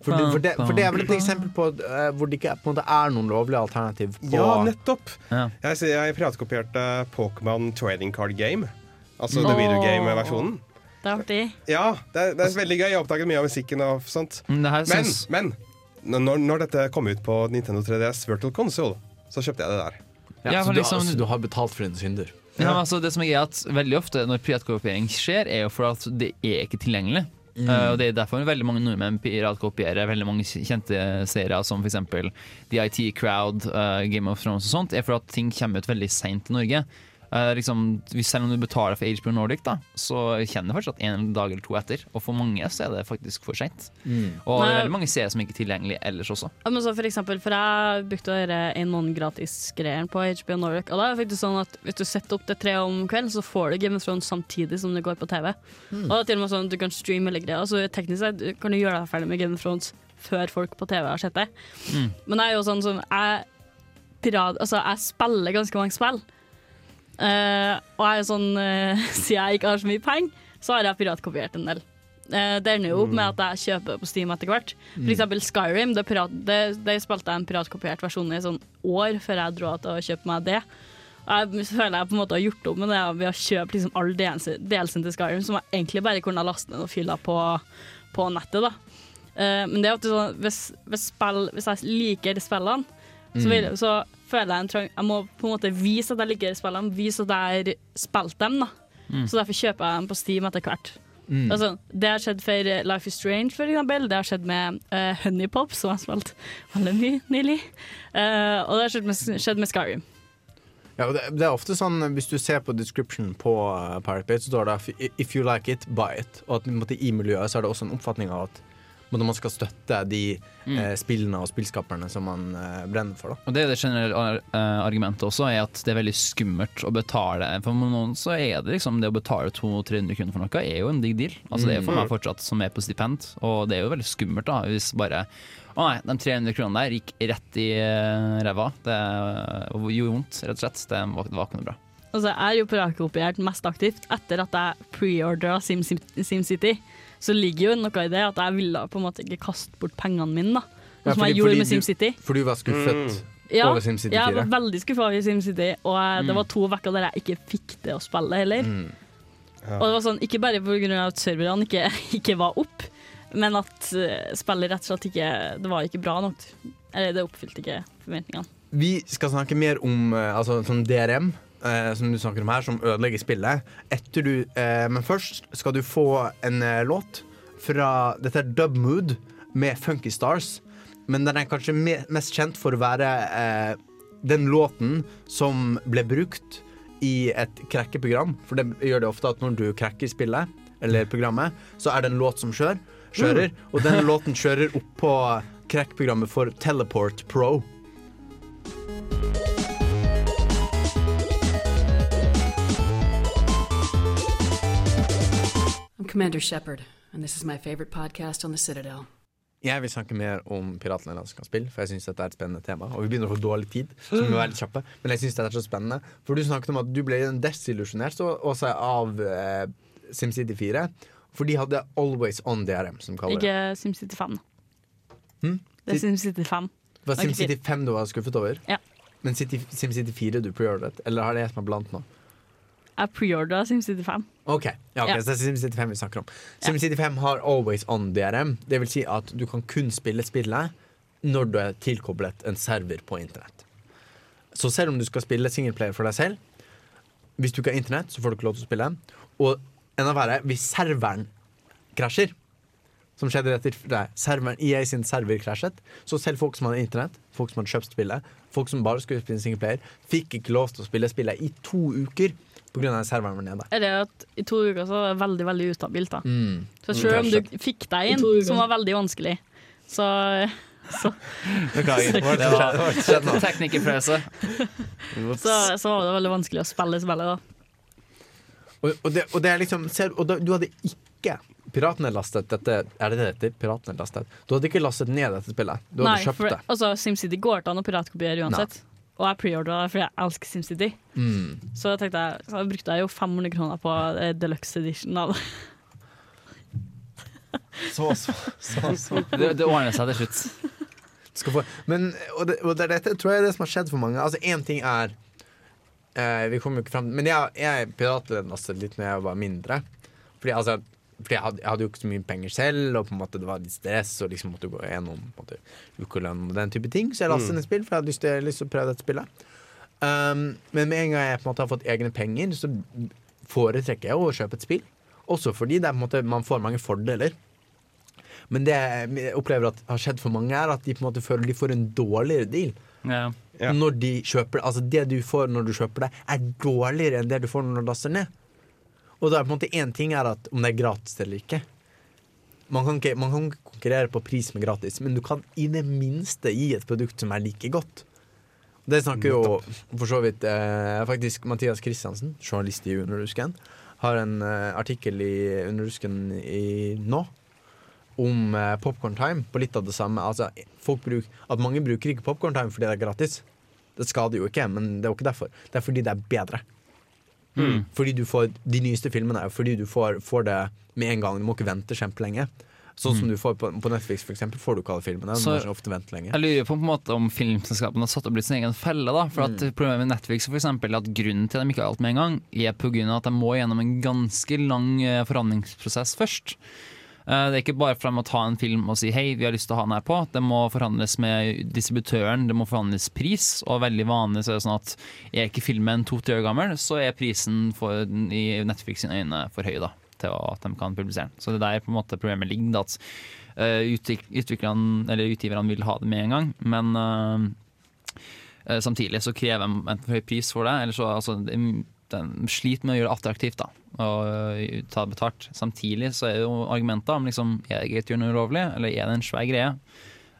For, det, for, det, for det er vel et eksempel på uh, hvor det ikke på en måte er noen lovlige alternativ på Ja, nettopp! Ja. Jeg, jeg privatkopierte Pokémon Trading Card Game. Altså no. The Video Game-versjonen. Det er artig. Ja, det er, det er veldig gøy. Jeg oppdaget mye av musikken og sånt. Men det Men, men når, når dette kom ut på Nintendo 3DS Virtual Console, så kjøpte jeg det der. ja, Ja, så, liksom, du, altså, du har betalt for dine synder. Ja, men altså, det som er gøy er at Veldig ofte når piratkopiering skjer, er jo for at det er ikke tilgjengelig. Uh, og Det er derfor veldig mange nordmenn piratkopierer veldig mange kjente serier som f.eks. The IT Crowd, uh, Game of Thrones og sånt, er for at ting kommer ut veldig seint i Norge. Uh, liksom, selv om du betaler for HBO Nordic, da, så kjenner du fortsatt en dag eller to etter. Og for mange så er det faktisk for seint. Og det er veldig mange serier som ikke er tilgjengelige ellers også. Ja, men så for eksempel, for jeg brukte å gjøre en måned gratis-greier på HBO Nordic. Og da er det faktisk sånn at hvis du setter opp det tre om kvelden, så får du Game of Thrones samtidig som det går på TV. Og det er til og med sånn at du kan streame hele greia. Altså, teknisk sett kan du gjøre deg ferdig med Game of Thrones før folk på TV har sett det. Mm. Men jeg er jo sånn som jeg, pirat, altså, jeg spiller ganske mange spill. Eh, og jeg er sånn uh, siden jeg ikke har så mye penger, så har jeg piratkopiert en del. Uh, det ender jo opp med at jeg kjøper på Steam etter hvert. For eksempel Skyrim. Det, pirat, det, det spilte jeg en piratkopiert versjon i sånn år før jeg dro til å kjøpe meg det. Og Jeg føler jeg på en måte har gjort opp med det ved å kjøpe liksom alle delsen til Skyrim, som jeg egentlig bare kunne ha lastet ned og fylla på, på nettet. da Men det er alltid sånn hvis, hvis, spill, hvis jeg liker spillene, så, vil, så føler jeg en trang Jeg må på en måte vise at jeg liker spillene, vise at jeg har spilt dem. da Så derfor kjøper jeg dem på Steam etter hvert. Altså, det har skjedd for Life is Strange, for eksempel. Det har skjedd med uh, Honeypop, som jeg har spilt veldig mye nylig. Uh, og det har skjedd med, skjedd med Skyrim. Ja, og det, det er ofte sånn Hvis du ser på description på uh, Pirate Bay, så står det 'if you like it, buy it'. Og at måte, i miljøet så er det også en oppfatning av at en man skal støtte de eh, spillene og spillskaperne som man eh, brenner for. da Og det er det generelle ar- eh, argumentet også, er at det er veldig skummelt å betale. For noen så er det liksom det å betale 200-300 kroner for noe er jo en digg deal. Altså Det er jo for meg fortsatt som er på stipend, og det er jo veldig skummelt da hvis bare å nei, de 300 kronene der gikk rett i ræva. Det gjorde vondt, rett og slett. Det var, det var ikke noe bra. Altså, jeg er jo piratkopiert mest aktivt etter at jeg preordra SimCity. SimCity. Så ligger jo noe i det at jeg ville på en måte ikke kaste bort pengene mine, da. Ja, som fordi- jeg gjorde med SimCity. For du var skuffet Ja, over SimCity 4. Ja, jeg var veldig skuffa over SimCity, og mm. det var to uker der jeg ikke fikk det å spille heller. Mm. Og det var sånn, Ikke bare pga. at serverne ikke, ikke var opp, men at eh, spillet rett og slett ikke Det var ikke bra nok. Eller det oppfylte ikke forventningene. Vi skal snakke mer om eh, altså, sånn DRM, eh, som du snakker om her, som ødelegger spillet. Etter du, eh, men først skal du få en eh, låt fra Dette er Dub Mood med Funky Stars. Men den er kanskje me mest kjent for å være eh, den låten som ble brukt i et krekkeprogram. For det gjør det ofte at når du krekker spillet, eller programmet, så er det en låt som kjører. kjører Og den låten kjører opp på krekkprogrammet for Teleport Pro. Commander Shepard, and this is my favorite podcast on the Citadel. Jeg vil snakke mer om Piratene kan spille, for jeg syns dette er et spennende tema. Og vi begynner å få dårlig tid, så vi må være litt kjappe. Men jeg synes dette er så spennende. For du snakket om at du ble desillusjonert også av eh, SimCity 4. For de hadde Always On DRM, som kaller det. Ikke SimCity 5. da. Hm? Det er SimCity 5. Det var SimCity 5 du var skuffet over? Ja. Men SimCity 4 du preordret? Eller har det som er blant nå? Jeg preordra SimCity 5. Ok, ja, okay. Ja. så det er SimCity 5 vi snakker om. SimCity 5 har Always On DRM. Det vil si at du kan kun spille spillet når du er tilkoblet en server på internett. Så selv om du skal spille singleplayer for deg selv, hvis du ikke har internett, så får du ikke lov til å spille. Og enda verre, hvis serveren krasjer, som skjedde etter nei, serveren, EA sin server krasjet, så selv folk som hadde internett, folk som hadde kjøpt spillet, folk som bare skulle spille singleplayer, fikk ikke lov til å spille spillet i to uker pga. serveren var nede. Er det at I to uker så var det veldig veldig ustabilt. da Mm. Så selv om du fikk deg inn, som var veldig vanskelig, så, så, Beklager. Det var teknikerfrese. så, så var det veldig vanskelig å spille spillet. da Og, og, det, og det er liksom Og da, du hadde ikke piratnedlastet dette Er det det heter? Piratene lastet? Du hadde ikke lastet ned dette spillet. Du hadde Nei, kjøpt for det. altså, SimCity går ikke an å piratkopiere uansett. Og jeg preordra det fordi jeg elsker SimCity. Mm. Så jeg jeg, så brukte jeg jo 500 kroner på eh, deluxe edition av det. Så, så, så, så. Det, det ordner seg til slutt. Skal få, men, og, det, og det, dette tror jeg er det som har skjedd for mange. Altså Én ting er eh, Vi kommer jo ikke frem Men jeg, jeg piratlastet litt når jeg var mindre. Fordi, altså, fordi jeg, hadde, jeg hadde jo ikke så mye penger selv, og på en måte det var litt stress. Og liksom måtte gå gjennom på en måte, ukelønn og den type ting. Så jeg lastet ned spill, for jeg hadde lyst til, lyst til å prøve dette spillet. Um, men med en gang jeg på en måte har fått egne penger, så foretrekker jeg å kjøpe et spill. Også fordi det er, på en måte, man får mange fordeler. Men det jeg opplever at har skjedd for mange, er at de på en måte føler de får en dårligere deal. Ja. Ja. Når de kjøper Altså det du får når du kjøper det, er dårligere enn det du får når du laster ned. Og da er på en måte én ting er at om det er gratis eller ikke. Man kan ikke, man kan ikke konkurrere på pris med gratis, men du kan i det minste gi et produkt som er like godt. Det snakker jo for så vidt eh, faktisk Mathias Christiansen, journalist i Underdusken, har en eh, artikkel i Underdusken i nå om eh, Popcorn Time på litt av det samme. Altså, folk bruk, at mange bruker ikke Popcorn Time fordi det er gratis. Det skader jo ikke, men det er jo ikke derfor. Det er fordi det er bedre. Mm. Fordi du får De nyeste filmene er fordi du får, får det med en gang. Du må ikke vente kjempelenge. Sånn som du får på, på Netflix, for eksempel, får du ikke alle filmene. Du Så- må ofte vente lenge. Jeg lurer på, på en måte om filmselskapene har satt opp litt sin egen felle. da For at Problemet med Netflix for eksempel, er at grunnen til at de ikke har alt med en gang, er på grunn av at de må gjennom en ganske lang eh, forhandlingsprosess først. Eh, Det er ikke bare for dem å ta en film og si hei, vi har lyst til å ha den her på. Det må forhandles med distributøren, det må forhandles pris. Og veldig vanlig så er det sånn at er ikke filmen to-tre år gammel, så er prisen for, i Netflix sine øyne for høy da til at de kan publisere den. Så det er der på en måte problemet ligger. da, At eh, utgiverne vil ha det med en gang, men eh, samtidig så krever de en for høy pris for det. Eller så, altså, de, de sliter med å gjøre det attraktivt da, og eh, ta det betalt. Samtidig så er jo argumenter om liksom, er noe ulovlig, eller er det en svær greie?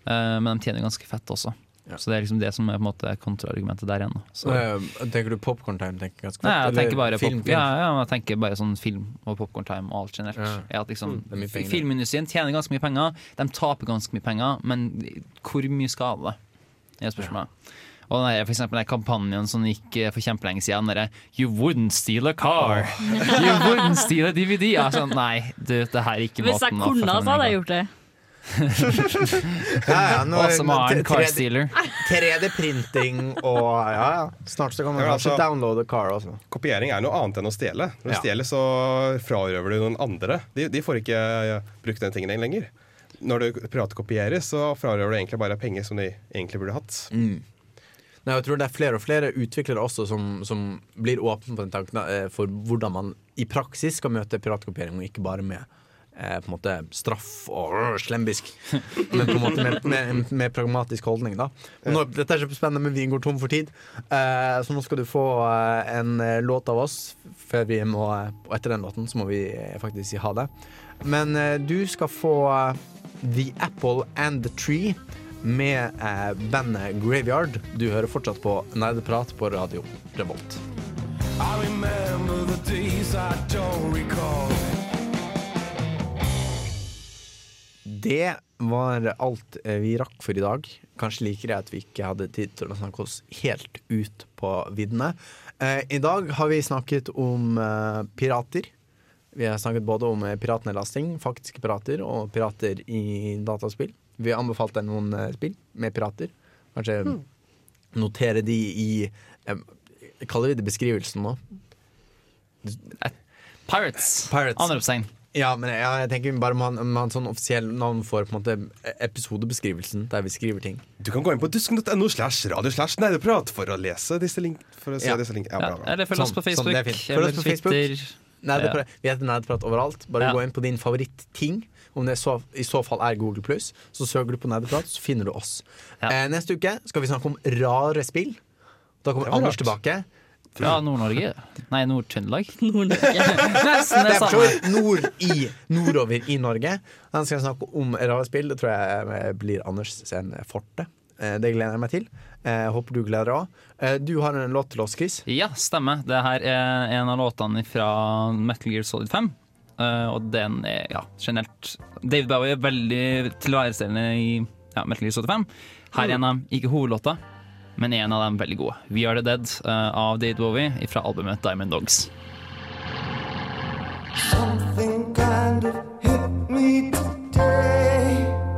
Uh, men de tjener ganske fett også. Ja. Så det er liksom det som er på en måte kontraargumentet der igjen. Så, tenker du Popcorn Time? Tenker ganske Nei, jeg tenker bare film, film? Ja, ja, jeg tenker bare sånn film og popcorn time og alt generelt. Ja. Liksom, mm, filmindustrien tjener ganske mye penger, de taper ganske mye penger, men hvor mye skal det? er spørsmålet. Og den der, for eksempel den kampanjen som gikk eh, for kjempelenge siden, den derre You wouldn't steal a car! You wouldn't steal a DVD! Jeg er sånn, nei, du, det her er ikke Hvis jeg måten kunne, så hadde jeg gjort det. Ja, ja, nå- Og som har en car tre- stealer. 3D-printing og ja, ja. Snart så kan man Ja, altså- downloade car også. Kopiering er noe annet enn å stjele. Når du Ja. stjeler, så frarøver du noen andre. De, de får ikke ja, brukt den tingen lenger. Når du privatkopierer, så frarøver du egentlig bare penger som de egentlig burde hatt. Mm. Nei, jeg tror det er flere og flere utviklere også som, som blir åpne på den tanken eh, for hvordan man i praksis skal møte piratkopiering, og ikke bare med eh, på en måte straff og øh, slembisk, men på en måte med, med, med pragmatisk holdning. da nå, Dette er kjempespennende, men vi går tom for tid, eh, så nå skal du få eh, en låt av oss. Før vi må, og etter den låten så må vi faktisk si ha det. Men du skal få The Apple and the Tree med eh, bandet Graveyard. Du hører fortsatt på Nerdeprat på radio Revolt. Det var alt eh, vi rakk for i dag. Kanskje liker jeg at vi ikke hadde tid til å snakke oss helt ut på viddene. Eh, I dag har vi snakket om eh, pirater. Vi har snakket både om eh, piratnedlasting, faktiske pirater, og pirater i dataspill. Vi har anbefalt deg noen eh, spill med pirater. Kanskje notere de i eh, Kaller vi det beskrivelsen nå? Pirates. Pirates. Andre oppsegn. Ja, men ja, jeg tenker bare man har en sånn offisiell navn for på en måte episodebeskrivelsen, der vi skriver ting. Du kan gå inn på dusken.no slash radio slash nerdeprat for å lese disse link... For å se Ja. disse link ja, Ja, bra, bra. eller følg oss Sånn, på sånn, Facebook. Sånn, sånn. Følg oss på Facebook. Nerdeprat, Vi heter Nerdeprat overalt. Bare Ja. gå inn på din favorittting. Om det så, i så fall er Google Pluss, så søker du på Nerdeprat, så finner du oss. Ja. Eh, neste uke skal vi snakke om rare spill. Da kommer Anders rart. tilbake. Fra Nord-Norge. Nei, Nord-Trøndelag. Nord-Norge. Nesten Det er samme. nord i, nordover i Norge. Han skal snakke om rare spill. Det tror jeg eh, blir Anders sin forte. Eh, Det gleder jeg meg til. Jeg Håper du gleder deg òg. Du har en låt til oss, Chris. Ja, stemmer. Det her er en av låtene fra Metal Gear Solid 5. eh, og den er ja, generelt David Bowie er veldig tilværestillende i ja, Metal Gear 75. Her er en av dem, ikke hovedlåta, men en av dem veldig gode. We Are The Dead eh, av David Bowie fra albumet Diamond Dogs. Something kind of hit me today.